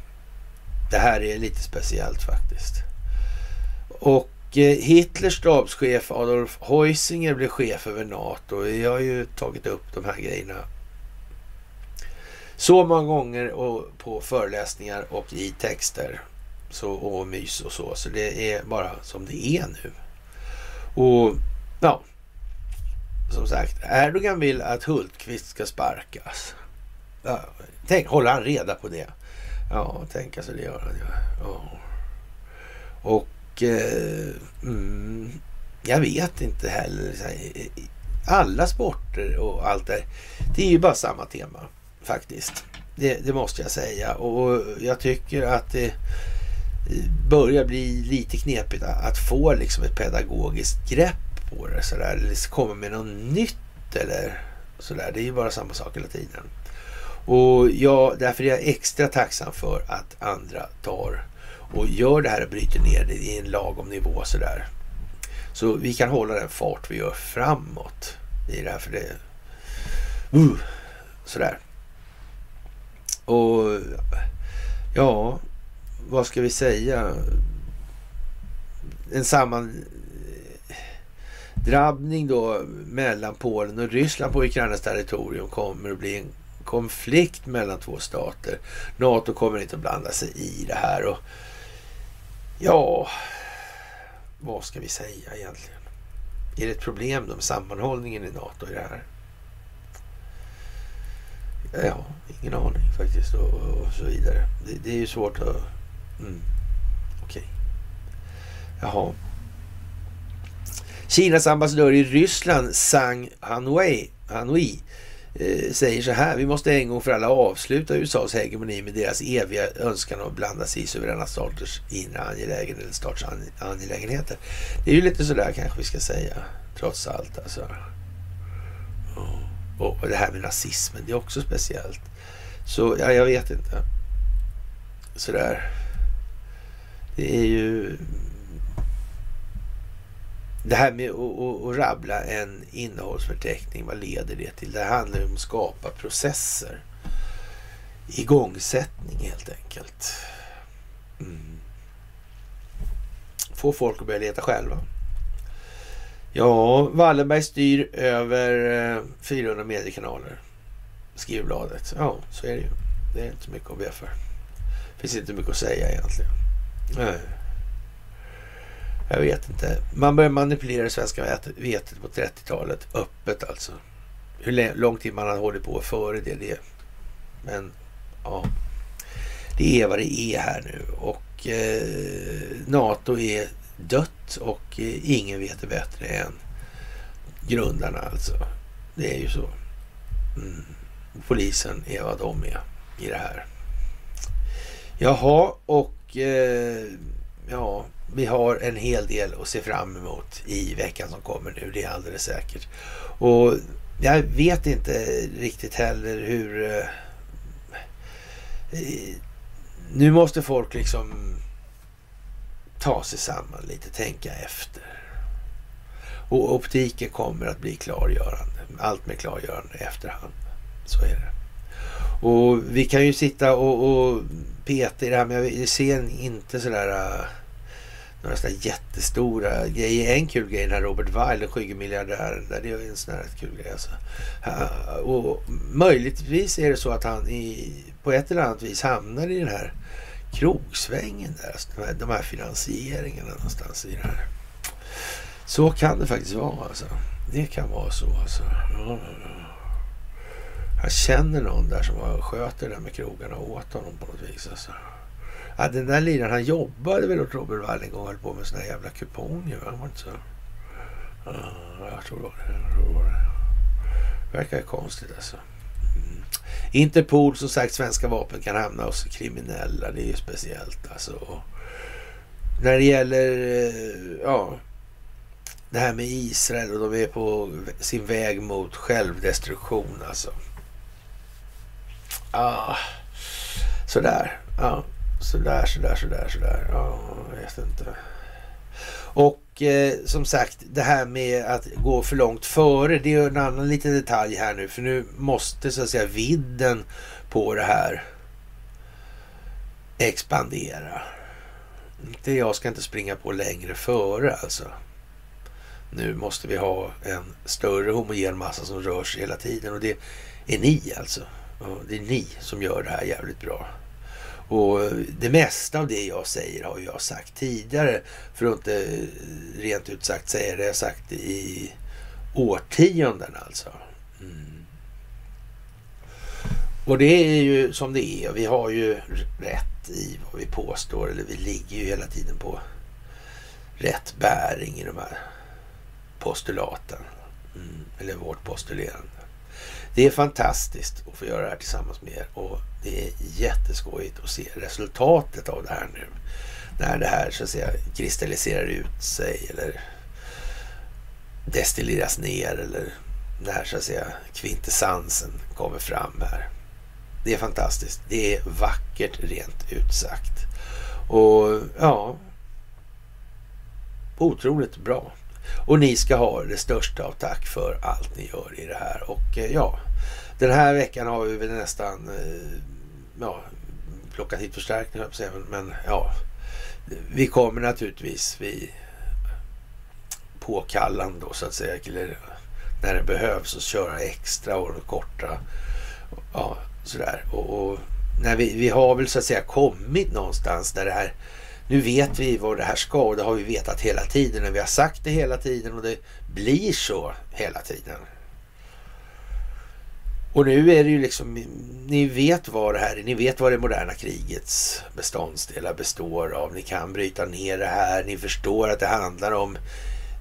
det här är lite speciellt faktiskt. Och Eh, Hitlers stabschef Adolf Heusinger blev chef över NATO. Vi har ju tagit upp de här grejerna så många gånger och på föreläsningar och i texter. Så, och mys och så. Så det är bara som det är nu. Och ja, som sagt, Erdogan vill att Hultqvist ska sparkas. Ja, tänk, håller han reda på det? Ja, tänk alltså det gör han ju. Ja. Och eh, mm, jag vet inte heller. Alla sporter och allt det Det är ju bara samma tema faktiskt. Det, det, måste jag säga. Och jag tycker att det eh, börjar bli lite knepigt att få liksom ett pedagogiskt grepp på det. Sådär. Eller liksom komma med något nytt eller sådär. Det är ju bara samma sak hela tiden. Och jag, därför är jag extra tacksam för att andra tar och gör det här och bryter ner det i en lagom nivå sådär. Så vi kan hålla den fart vi gör framåt i det här. För det... Uh, sådär. Och ja, vad ska vi säga? En sammandrabbning då mellan Polen och Ryssland på Ukrainas territorium kommer att bli en konflikt mellan två stater. NATO kommer inte att blanda sig i det här. Och ja, vad ska vi säga egentligen? Är det ett problem då med sammanhållningen i NATO i det här? Ja, ingen aning faktiskt och, och så vidare. Det, det, är ju svårt att... Mm. Okej. Okay. Jaha. Kinas ambassadör i Ryssland, Zhang Hanwei, Hanwei Eh, säger så här. Vi måste en gång för alla avsluta USAs hegemoni med deras eviga önskan att blanda sig i suveräna staters inre angelägenheter eller stats angelägenheter. Det är ju lite sådär kanske vi ska säga, trots allt alltså. Och det här med nazismen, det är också speciellt. Så ja, jag vet inte. Sådär. Det är ju... Det här med att, rabbla en innehållsförteckning, vad leder det till? Det handlar om att skapa processer. Igångsättning helt enkelt. Mm. Få folk att börja leta själva. Ja, Wallenberg styr över eh, 400 mediekanaler. Skriver bladet. Ja, så är det ju. Det är inte mycket att be för. Det finns inte mycket att säga egentligen. Nej. Jag vet inte. Man började manipulera det svenska vetet på 30-talet. Öppet alltså. Hur lång tid man hade hållit på före det. det. Men ja, det är vad det är här nu. Och eh, NATO är dött och eh, ingen vet det bättre än grundarna alltså. Det är ju så. Mm. Polisen är vad de är i det här. Jaha, och eh, ja, vi har en hel del att se fram emot i veckan som kommer nu. Det är alldeles säkert. Och jag vet inte riktigt heller hur... Eh, nu måste folk liksom ta sig samman lite, tänka efter. Och optiken kommer att bli klargörande. Allt med klargörande i efterhand. Så är det. Och vi kan ju sitta och, och peta i det här, men jag ser inte sådär uh, eh, några sådana jättestora grejer. En kul grej, den här Robert Weil, skyggelmiljardären, det är en sån här kul grej. Alltså. Eh, och möjligtvis är det så att han i, på ett eller annat vis hamnar i den här krogsvängen där. Alltså de, här, de här finansieringarna någonstans i det här. Så kan det faktiskt vara alltså. Det kan vara så alltså. Jag känner någon där som sköter det där med krogarna åt honom på något vis. Alltså. Ja, den där liraren, han jobbade väl åt Robert Wall en gång och höll på med såna jävla kuponger. Va? Var inte så? Ja, jag tror det var det. Jag tror det, var det. Verkar konstigt alltså. Mm. Interpol, som sagt, svenska vapen kan hamna hos kriminella. Det är ju speciellt alltså. När det gäller, eh, ja, det här med Israel och de är på sin väg mot självdestruktion alltså. Ah, sådär. Ja, sådär, sådär, sådär, sådär. Ja, jag vet inte. Och eh, som sagt, det här med att gå för långt före, det är en annan liten detalj här nu. För nu måste så att säga vidden på det här expandera. Inte jag ska inte springa på längre före alltså. Nu måste vi ha en större homogen massa som rör sig hela tiden och det är ni alltså. Det är ni som gör det här jävligt bra. Och det mesta av det jag säger har jag sagt tidigare. För att inte rent ut sagt säga det jag sagt i årtionden alltså. Mm. Och det är ju som det är. Vi har ju rätt i vad vi påstår. Eller vi ligger ju hela tiden på rätt bäring i de här postulaten. Mm. Eller vårt postulerande. Det är fantastiskt att få göra det här tillsammans med er och det är jätteskojigt att se resultatet av det här nu. När det här så att säga kristalliserar ut sig eller destilleras ner eller när så att säga kvintessensen kommer fram här. Det är fantastiskt. Det är vackert rent ut sagt. Och ja, otroligt bra. Och ni ska ha det största av tack för allt ni gör i det här. Och eh, ja, den här veckan har vi väl nästan eh, ja, plockat hit förstärkningar, men ja, vi kommer naturligtvis vid påkallan då så att säga, eller när det behövs att köra extra och korta. Ja, sådär. Och, och när vi, vi har väl så att säga kommit någonstans där det här nu vet vi vad det här ska och det har vi vetat hela tiden och vi har sagt det hela tiden och det blir så hela tiden. Och nu är det ju liksom, ni vet vad det här är, ni vet vad det moderna krigets beståndsdelar består av. Ni kan bryta ner det här, ni förstår att det handlar om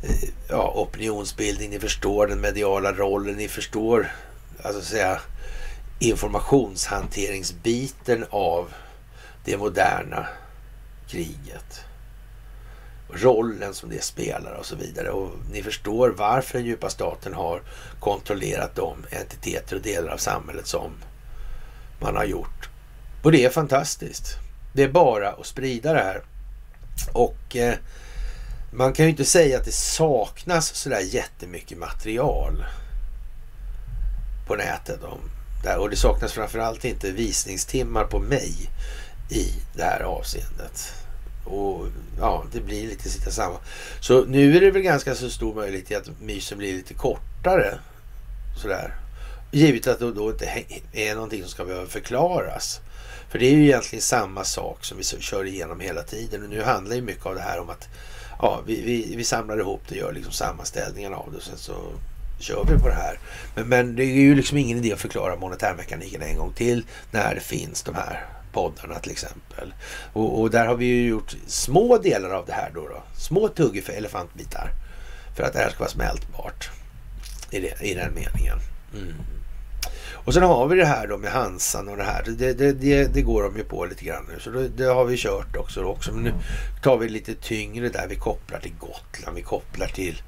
eh, ja, opinionsbildning, ni förstår den mediala rollen, ni förstår alltså säga informationshanteringsbiten av det moderna kriget. Rollen som det spelar och så vidare. Och ni förstår varför den djupa staten har kontrollerat de entiteter och delar av samhället som man har gjort. Och det är fantastiskt. Det är bara att sprida det här. Och eh, man kan ju inte säga att det saknas sådär jättemycket material på nätet. Om det Och det saknas framförallt inte visningstimmar på mig i det här avseendet. Och ja, det blir lite sitta samma. Så nu är det väl ganska så stor möjlighet att mysen blir lite kortare. Sådär. Givet att det då inte är någonting som ska behöva förklaras. För det är ju egentligen samma sak som vi kör igenom hela tiden. Och nu handlar ju mycket av det här om att ja, vi, vi, vi samlar ihop det och gör liksom sammanställningen av det. Och sen så kör vi på det här. Men, men det är ju liksom ingen idé att förklara monetärmekaniken en gång till när det finns de här poddarna till exempel. Och, och, där har vi ju gjort små delar av det här då. då små tuggor för elefantbitar. För att det här ska vara smältbart. I, det, i den meningen. Mm. Och sen har vi det här då med Hansan och det här. Det, det, det, det går de ju på lite grann nu. Så det, det har vi kört också. också. Men nu tar vi lite tyngre där. Vi kopplar till Gotland. Vi kopplar till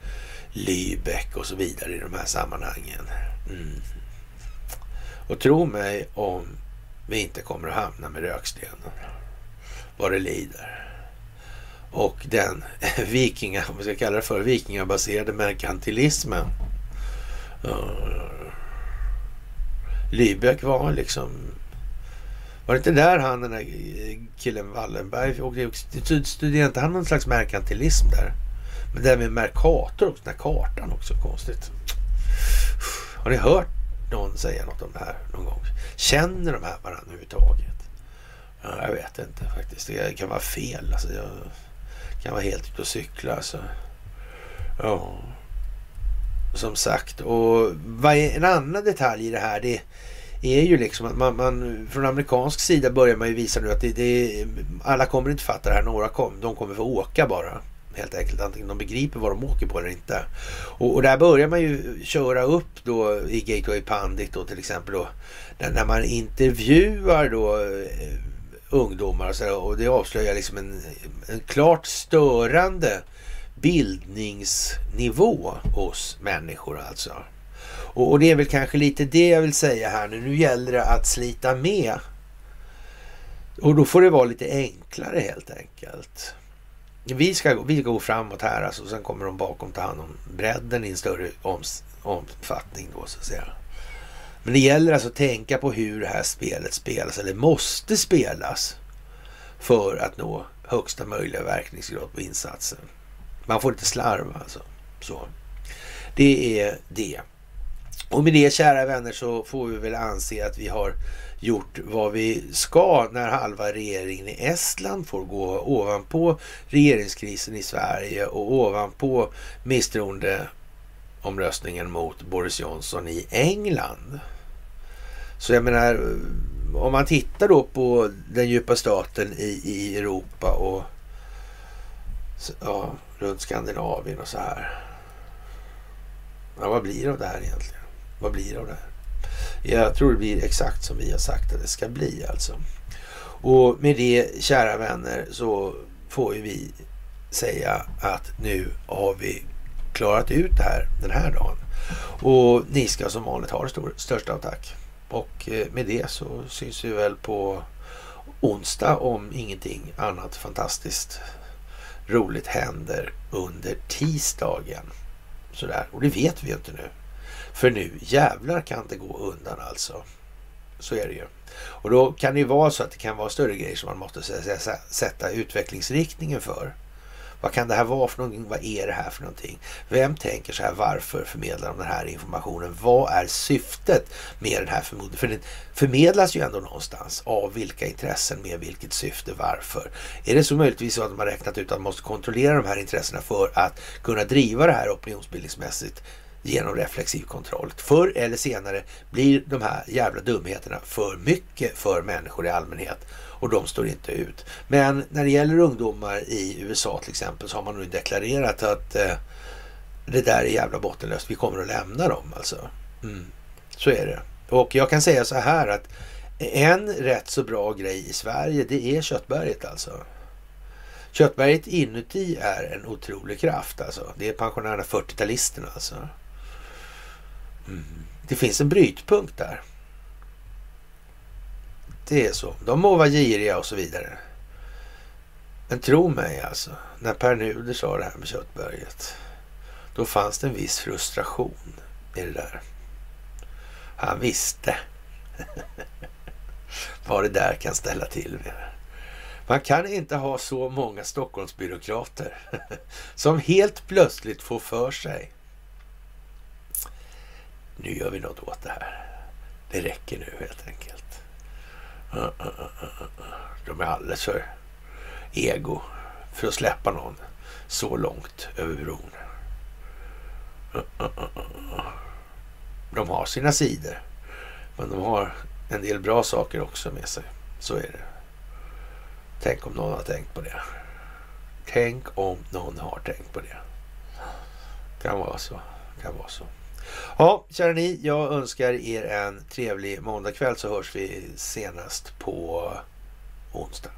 Lübeck och så vidare i de här sammanhangen. Mm. Och tro mig om vi inte kommer att hamna med rökstenen. Vad det lider. Och den vikinga, vad ska jag kalla det för, vikingabaserade merkantilismen. Eh, Lübeck var liksom... Var det inte där han, den där killen Wallenberg, åkte, studerade inte han någon slags merkantilism där? Men det där med Mercator också, den här kartan också konstigt. Har ni hört någon säga något om det här någon gång? Känner de här varandra överhuvudtaget? Ja, jag vet inte faktiskt. Det kan vara fel. Alltså, jag kan vara helt ute och cykla. Alltså. Ja, som sagt. Och vad är en annan detalj i det här? Det är ju liksom att man, man från amerikansk sida börjar man ju visa nu att det, det, alla kommer inte fatta det här. Några kom, de kommer få åka bara helt enkelt. Antingen de begriper vad de åker på eller inte. Och, och där börjar man ju köra upp då i Gateway Pandit då till exempel då. När, när man intervjuar då eh, ungdomar och, så, och det avslöjar liksom en, en klart störande bildningsnivå hos människor alltså. Och, och, det är väl kanske lite det jag vill säga här nu. Nu gäller det att slita med. Och då får det vara lite enklare helt enkelt. Vi ska, vi ska gå framåt här alltså, och sen kommer de bakom ta hand om bredden i en större omfattning då så att säga. Men det gäller alltså att tänka på hur det här spelet spelas, eller måste spelas, för att nå högsta möjliga verkningsgrad på insatsen. Man får inte slarva alltså. Så. Det är det. Och med det kära vänner så får vi väl anse att vi har gjort vad vi ska när halva regeringen i Estland får gå ovanpå regeringskrisen i Sverige och ovanpå misstroendeomröstningen mot Boris Johnson i England. Så jag menar, om man tittar då på den djupa staten i, i Europa och ja, runt Skandinavien och så här. Ja, vad blir det av det här egentligen? Vad blir det av det här? Jag tror det blir exakt som vi har sagt att det ska bli alltså. Och med det, kära vänner, så får ju vi säga att nu har vi klarat ut det här den här dagen. Och ni ska som vanligt ha det stor, största av tack. Och eh, med det så syns vi väl på onsdag om ingenting annat fantastiskt roligt händer under tisdagen. Sådär, och det vet vi ju inte nu. För nu jävlar kan det gå undan alltså. Så är det ju. Och då kan det ju vara så att det kan vara större grejer som man måste sätta utvecklingsriktningen för. Vad kan det här vara för någonting? Vad är det här för någonting? Vem tänker så här? Varför förmedlar de den här informationen? Vad är syftet med den här förmodligen? För den förmedlas ju ändå någonstans av vilka intressen, med vilket syfte, varför? Är det så möjligtvis så att de har räknat ut att man måste kontrollera de här intressena för att kunna driva det här opinionsbildningsmässigt genom reflexiv kontroll. Förr eller senare blir de här jävla dumheterna för mycket för människor i allmänhet och de står inte ut. Men när det gäller ungdomar i USA till exempel så har man nu deklarerat att eh, det där är jävla bottenlöst. Vi kommer att lämna dem alltså. Mm. Så är det. Och jag kan säga så här att en rätt så bra grej i Sverige det är köttberget alltså. Köttberget inuti är en otrolig kraft alltså. Det är pensionärerna 40-talisterna alltså. Mm. Det finns en brytpunkt där. Det är så. De må vara giriga och så vidare. Men tro mig alltså, när Per Nuder sa det här med köttberget. Då fanns det en viss frustration i det där. Han visste vad det där kan ställa till med. Man kan inte ha så många Stockholmsbyråkrater som helt plötsligt får för sig. Nu gör vi något åt det här. Det räcker nu helt enkelt. Ah, ah, ah, de är alldeles för ego för att släppa någon så långt över bron. De har sina sidor. Men de har en del bra saker också med sig. Så är det. Tänk om någon har tänkt på det. Tänk om någon har tänkt på det. Kan vara så. Kan vara så. Ja, kära ni, jag önskar er en trevlig måndagkväll så hörs vi senast på onsdag.